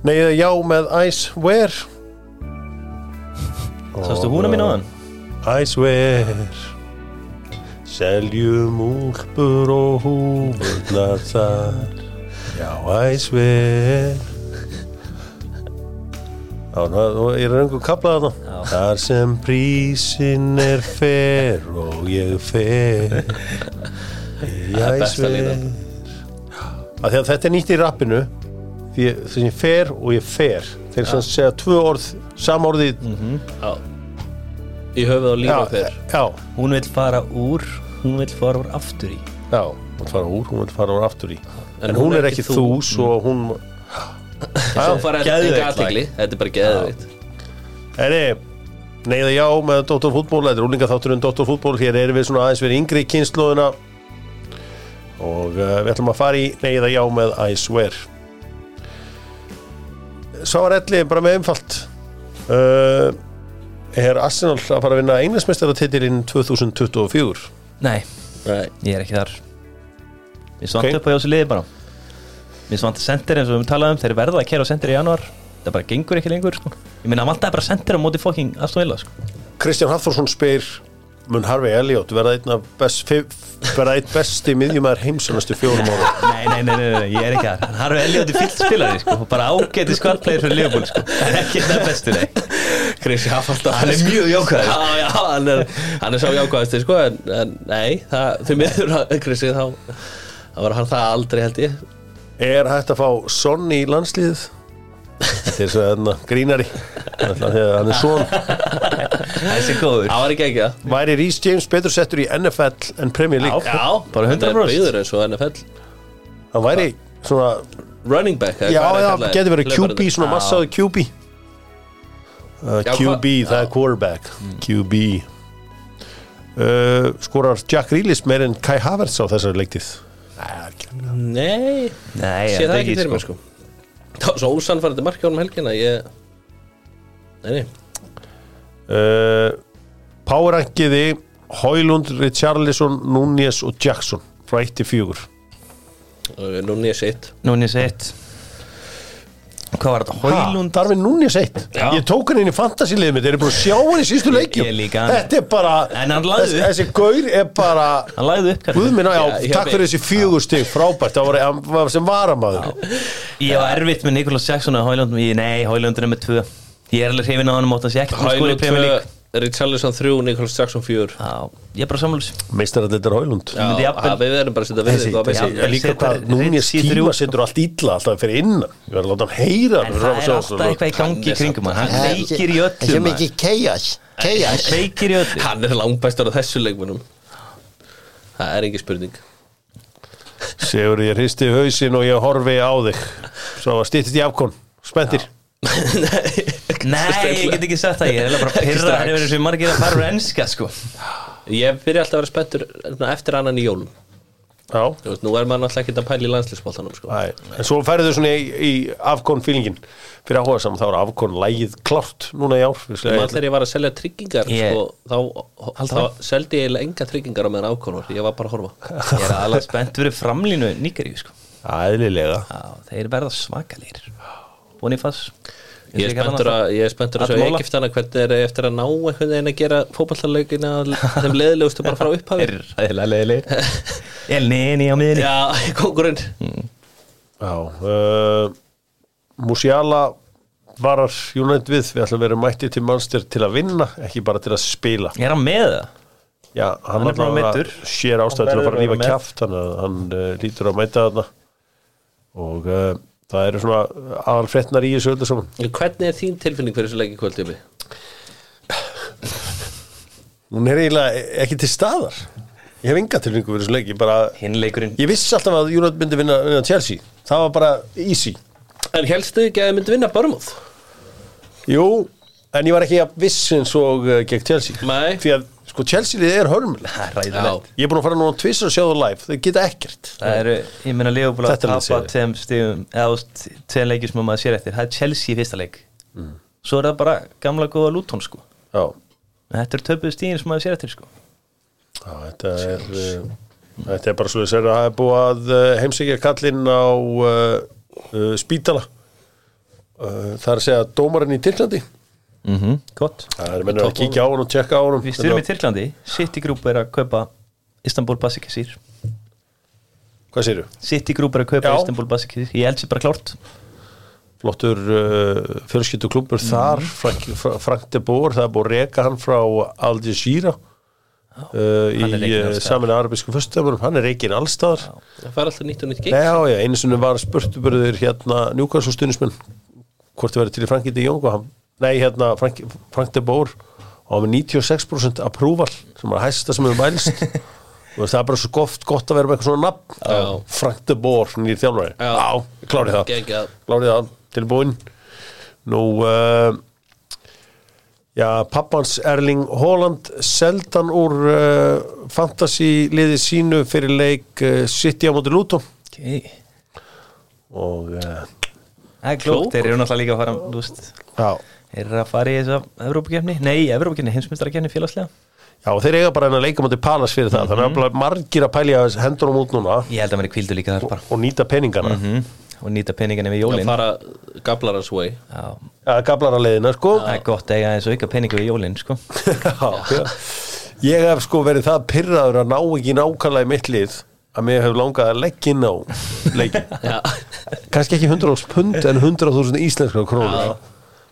Speaker 1: Nei, já með Ice Wear
Speaker 3: Sástu húna mín á hann?
Speaker 1: Ice Wear Seljum úlpur og húfurnar þar. Já, Ice Wear Ég er einhver kaplað þarna. Þar sem prísin er fer og ég fer
Speaker 2: er
Speaker 1: því að þetta er nýtt í rappinu því ég- þess að ég fer og ég fer. Þeir sem segja tvö orð samorðið
Speaker 2: Já. Í höfuð og
Speaker 1: já,
Speaker 2: fyrr
Speaker 1: já,
Speaker 3: Hún vil fara úr, hún vil fara úr aftur í.
Speaker 1: Já, hún vil fara úr, hún vil fara úr aftur í. En, hún, er ekki þú, svo hún
Speaker 2: Svo fara enga aðtegli Þetta er bara geðveikt.
Speaker 1: Eri, neyða já með Dr. Fútból þetta er úlinga þátturinn Dr. Fútból hér erum við svona aðeins verið yngri í kynnslóðina og uh, við ætlum að fara í neyða já með I swear. Sá er elli bara með einfalt. Uh, er Arsenal að fara að vinna englandsmeistaratitilinn 2024
Speaker 3: Nei,
Speaker 2: Nei.
Speaker 3: ég er ekki þar. Mér svant
Speaker 1: Ok.
Speaker 3: upp á hjá þessu liði bara Mér svant sendir eins og við höfum talað um Þeir verða að kera á sendir í januar Það bara gengur ekki lengur sko. Ég minna að vantaði bara sendir á móti fokking Aston Villa sko.
Speaker 1: Kristján Hafþórsson spyr mun Harvey Elliot verða einn, af best, fi- verða einn besti miðjumæður heimsunastu fjórum ára
Speaker 3: nei, nei, nei, nei, nei, ég er ekki þar Hann er Elliot í fyllt spilari sko. Bara ágæti skvallplegir fyrir Liverpool sko. Er ekki það bestu nei.
Speaker 2: Krissi Hafaldar
Speaker 3: Hann er mjög jákvæður.
Speaker 2: Já, já, hann er, hann er svo jákvæðast sko, en, en nei, það, þau miður þá þá var hann það aldrei held ég
Speaker 1: Er hægt að fá Son í landsliðið? Þetta er svo enna grínari. Þannig að hann er son.
Speaker 3: Þessi er góður.
Speaker 2: Það var ekki ekki það
Speaker 1: Væri Rhys James betur settur í NFL en Premier League?
Speaker 2: Já,
Speaker 3: bara 100%.
Speaker 2: Þetta er byggður eins og NFL
Speaker 1: Hann væri svona
Speaker 2: Running back
Speaker 1: Já,
Speaker 2: það
Speaker 1: getur verið. QB, svona
Speaker 3: Já.
Speaker 1: massaði QB uh,
Speaker 2: Já,
Speaker 1: QB, það er quarterback. QB uh, skorar Jack Reelis meir en Kai Havertz á þessari leiktið Nei,
Speaker 2: Nei, sé
Speaker 3: þetta
Speaker 2: það ekki fyrir mér sko. Það var svo ósannfærandi marki ánum helgina Ég Nei, nei.
Speaker 1: Uh, Power-rankiði Hoylund, Richarlison, Núñez og Jackson frá 1 til 4
Speaker 2: Og Núni er sitt
Speaker 3: Núni seitt Hvað var þetta? Hólund
Speaker 1: Darvin Núñez 1
Speaker 3: Já.
Speaker 1: Ég tók hann inn í fantasy-liðið mitt, þeir eru búin að sjá hann í sístu leikjum.
Speaker 3: Ég líka.
Speaker 1: Þetta er bara
Speaker 3: En hann lagði
Speaker 1: þessi,
Speaker 3: upp.
Speaker 1: þessi gaur er bara
Speaker 3: Hann lagði upp.
Speaker 1: Guð minna, já,
Speaker 2: Já, ég
Speaker 1: takk fyrir þessi fjögur stig. Frábært, það var, hann var sem varamaður.
Speaker 3: Ég var erfitt með Nikolas Jackson og Hólund Nei, Hólund er með tvö. Ég er alveg hrifin á hann mót að sé ekkert með
Speaker 2: Hælund
Speaker 3: í Premier
Speaker 2: 2,
Speaker 3: League
Speaker 2: Richarlison 3, Nicholas Jackson 4
Speaker 3: Já, ég er bara sammáls
Speaker 1: Meistarallitur Hoylund
Speaker 2: Já,
Speaker 3: myndi jafnvel-
Speaker 2: að við verðum bara að setja við þetta á
Speaker 1: þessi,
Speaker 2: Messi
Speaker 3: Já,
Speaker 1: líka
Speaker 3: setur
Speaker 1: hvað Núñez
Speaker 3: Ritchie
Speaker 1: tíma setur allt illa alltaf fyrir innan. Ég verður að láta hann heyra
Speaker 3: En það er alltaf eitthvað í gangi í kringum hann. Hann leikir í öllu
Speaker 4: Sem
Speaker 3: maður.
Speaker 4: ekki chaos Chaos.
Speaker 3: Hann leikir í öllu.
Speaker 2: Hann er langbæstur á þessu leikmunum Það er ekki spurning.
Speaker 1: Sigur, ég hristi hausinn og ég horfi á þig. Svo stýttist í afkon. Spendir
Speaker 3: Nei, ég get ekki sagt það. Ég er bara pyrra
Speaker 2: strax.
Speaker 3: Hann er verið sem margir að fara úr enska sko.
Speaker 2: Ég byrja alltaf að vera spenntur eftir annan í jólum.
Speaker 1: Já.
Speaker 2: Þú veist, Nú er maður náttúrulega ekkert að pæla í landslisbóltanum sko.
Speaker 1: En svo færðu þau svona í, í afkon fílingin fyrir áhuga saman, þá er afkon lægið klárt núna í ár
Speaker 2: allir ég var að selja tryggingar
Speaker 3: Ég-
Speaker 2: sko, þá, þá seldi ég enga tryggingar á meðan ákonur, ég var bara að horfa.
Speaker 3: Ég er alveg spennt fyrir framlínu Níkaríu sko.
Speaker 1: Æðlilega
Speaker 3: Já, þeir verða svakalir Bonifass
Speaker 2: Ég er spenntur að, ég er spenntur að sjá
Speaker 3: Admola.
Speaker 2: Egiptana hvernig er eftir að ná einhvern veginn að gera fótballtarleikina þeim leðilegustu bara frá upphafi.
Speaker 3: Eru ræðilega leiðileg El Neni á miðinni
Speaker 2: Já, kongurinn
Speaker 1: Já uh, Musiala varar United við. Við ætlum að vera mætti til mannstyr til að vinna ekki bara til að spila.
Speaker 3: Er hann með það?
Speaker 1: Já, hann,
Speaker 3: Hann er bara meiddur.
Speaker 1: sér ástæð til að
Speaker 3: Hann
Speaker 1: fara að
Speaker 3: að
Speaker 1: kjaft þannig að hann uh, lítur að mæta þarna. Og uh, það eru svona aðal fréttnar í þessu öllu saman
Speaker 2: Hvernig er þín tilfinning fyrir þessu leiki kvöldjöfi?
Speaker 1: hún er eiginlega ekki til staðar ég hef enga tilfinningu fyrir þessu leiki bara,
Speaker 3: Hinn leikurinn
Speaker 1: ég vissi alltaf að United myndi vinna, vinna Chelsea það var bara easy
Speaker 2: En helstu ekki að þið myndi vinna Börmóð?
Speaker 1: jú, en ég var ekki að viss eins og uh, gegn Chelsea
Speaker 2: Nei.
Speaker 1: því að sko Chelsea liðið er hörmuleg.
Speaker 3: Það ræðilegt
Speaker 1: ég er búin að fara núna tvisar að sjá það live. Þau geta ekkert.
Speaker 3: Það eru, ég meina Leopold að
Speaker 1: Þetta er alveg
Speaker 3: tapa
Speaker 1: séð.
Speaker 3: tveim stigum eða þú veist, tveim leikir sem maður sér eftir. Það er Chelsea í fyrsta leik. Svo er það bara gamla góða Luton sko.
Speaker 1: Já,
Speaker 3: þetta er töpuð stigin sem maður sér eftir sko.
Speaker 1: Já þetta er uh, þetta er bara svo þess að það er búið að uh, heimsækja kallinn á uh, uh, spítala. Uh, það er að segja dómarinn í Tyrklandi
Speaker 3: mm -hmm. Gott.
Speaker 1: Það er mennur að kíkja á hann og tjekka á hann
Speaker 3: Við styrum í Tyrklandi. City Group er að kaupa Istanbul Basikisir
Speaker 1: hvað séru?
Speaker 3: City Group er að kaupa
Speaker 1: Já.
Speaker 3: Istanbul Basikisir Ég held sér bara klárt.
Speaker 1: Flottur uh, fjölskyldu klubur þar Frank, Fra- Frank de Boer, það er búið að reka hann frá Al Jazeera uh, í uh, samin arabísku föstudagurum, hann er reikin allstaðar.
Speaker 2: Það fær alltaf nýtt og nýtt gig.
Speaker 1: Já, einu sinni var spurtuburður hérna Newcastle stunismenn hvort þið verið til í Franki de Jong og hann, nei, hérna Frank, Frank de Boer og hann með 96% approval sem var hæsta sem hefur mælst. Og það er bara svo gott, gott að vera með eitthvað svona nafn.
Speaker 2: Já.
Speaker 1: Frank de Boer, nýr þjálfari.
Speaker 2: Já.
Speaker 1: Já, klárið það. Klárið það, tilbúin Nú uh, Já, pappans Erling Haaland seldan úr uh, fantasy liði sínu fyrir leik uh, City á móti Luton.
Speaker 3: Okay.
Speaker 1: og uh,
Speaker 3: Það er klókt, þeir eru náttúrulega líka að fara þú veist,
Speaker 1: já,
Speaker 3: Þeir eru að fara í þessa Evrópakefni Nei, Evrópakefni, heimsmyndarakefni félagslega.
Speaker 1: Já, og þeir eiga bara enn að leika móti Palas fyrir það, þannig að bara margir að pælja hendunum út núna.
Speaker 3: Ég held að maður er kvildu líka þar bara.
Speaker 1: Og nýta peningana.
Speaker 3: Mm Og nýta peningana við
Speaker 2: að
Speaker 3: jólin
Speaker 2: fara gablarans way.
Speaker 3: Já,
Speaker 1: ja, gablara leiðina, sko.
Speaker 3: Það er gott að eiga eins og ykkar peningu við jólin sko.
Speaker 1: já, já. ég hef sko verið það pyrraður að ná ekki nákvæmlega í mitt lið að mér hef langað að leggja inn á leikin
Speaker 2: Já,
Speaker 1: kannski ekki 100.000 pund en 100.000 íslenskar krónur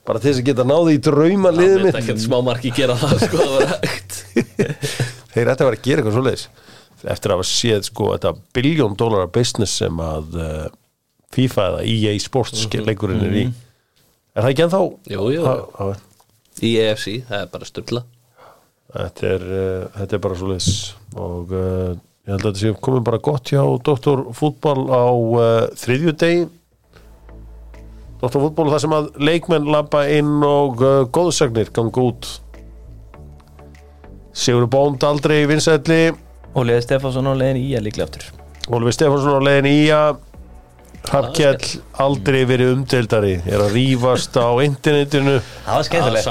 Speaker 1: bara til þess að geta náði í drauma
Speaker 2: það
Speaker 1: liðið mitt.
Speaker 2: ekkert smá marki gera það sko, það var hægt.
Speaker 1: Þeir ætti að vera að gera eitthvað svoleiðis. Eftir að hafa séð sko þetta biljón dólarar business sem að uh, FIFA eða EA Sports leikurinn er í. Er það ekki ennþá?
Speaker 2: Jú, jú. EFC, það er bara styrla.
Speaker 1: Þetta er, uh, þetta er bara svoleiðis. Og uh, ég held að þetta sé komið bara gott hjá Dr. Fútbol á þriðju degi Dr. Fútbol þar sem að leikmenn labba inn og uh, góðsagnir ganga út. Sigur Bónd aldrei í vinsætli
Speaker 3: Óliði Stefánsson á leiðin í að líklega aftur.
Speaker 1: Ólfi Stefánsson á leiðin í að Hrafkjell aldrei verið umdeildari. Er að rífast á internetinu.
Speaker 3: Það var skemmtilegt.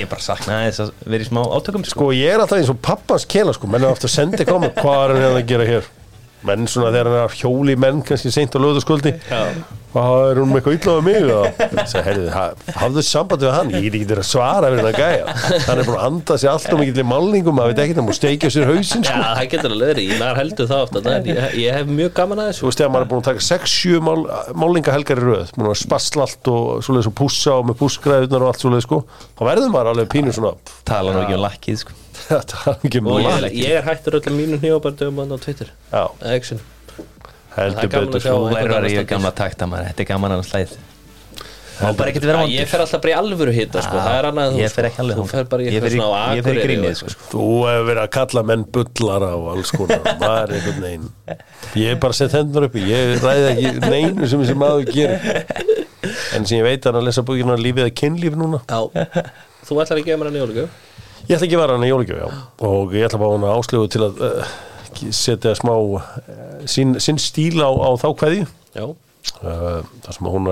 Speaker 3: Ég bara saknaði þess að vera í smá átökum sko.
Speaker 1: Sko ég er alltaf eins og pappans kela sko. Menn er ofta að senda koma hvað er hann að gera hér menn svona þegar hann er að hjóli menn kannski seint á lögðaskvöldi hvað er hún með eitthvað illa á mig og það herrið, hafðu samband við hann. Ég er ekki til að svara við hann að gæja. Hann er búin að anda sig alltaf mikill í málningum að veit ekki það múið steikja sér hausinn
Speaker 2: Já,
Speaker 1: sko.
Speaker 2: það getur alveg verið, ég maður heldur það ofta en ég, ég hef mjög gaman að
Speaker 1: þú
Speaker 2: þessu
Speaker 1: veist þegar maður er búin að taka 6-7 mál, málningahelgar í röð búin að spassla allt og svoleiðis og pússa og með pússgræðunar og allt svoleiðis sko þá verður maður alveg pínu svona
Speaker 3: Tala nú ekki um lakkið sko.
Speaker 1: er ekki
Speaker 2: ég, ég er hættur öllum mínu hnífabardögum á Twitter.
Speaker 1: Já,
Speaker 2: Action.
Speaker 1: heldur
Speaker 2: er að
Speaker 1: betur
Speaker 2: eitthvað
Speaker 3: að maður Þetta er gaman slæð ekki að vondur.
Speaker 2: Ég fer alltaf bara í alvöru hitta sko. það er annað
Speaker 3: Ég fer ekki alveg
Speaker 2: þú fer bara í
Speaker 3: Ég
Speaker 2: eitthvað
Speaker 3: fer í-
Speaker 2: svona á
Speaker 3: ég fer í
Speaker 2: Akureyri
Speaker 3: grínið,
Speaker 2: og
Speaker 3: sko.
Speaker 2: eitthvað,
Speaker 1: Þú hefur verið að kalla menn bullara og alls konar. Er einhvern veginn. Ég hef bara sett hendur uppi Ég ræði ekki neinu sem þessi maður gerir. En sem ég veit hann að lesa búkina Lífið að kynlíf núna.
Speaker 2: Já, þú ætlar að gefa mér hann í jólugjöf
Speaker 1: Ég ætla ekki að vera hann í jólugjöf, Og ég ætla bara hann að áslögu til að uh, setja smá uh, sín, sín stíl á, á þá
Speaker 2: Já,
Speaker 1: uh, Það sem hún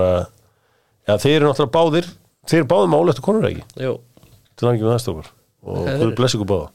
Speaker 1: Já, þeir eru náttúrulega báðir Þeir eru báðir með áleftu konur ekki? Til hann ekki með það stofur Og
Speaker 2: Ok.
Speaker 1: Guð blessi ykkur báða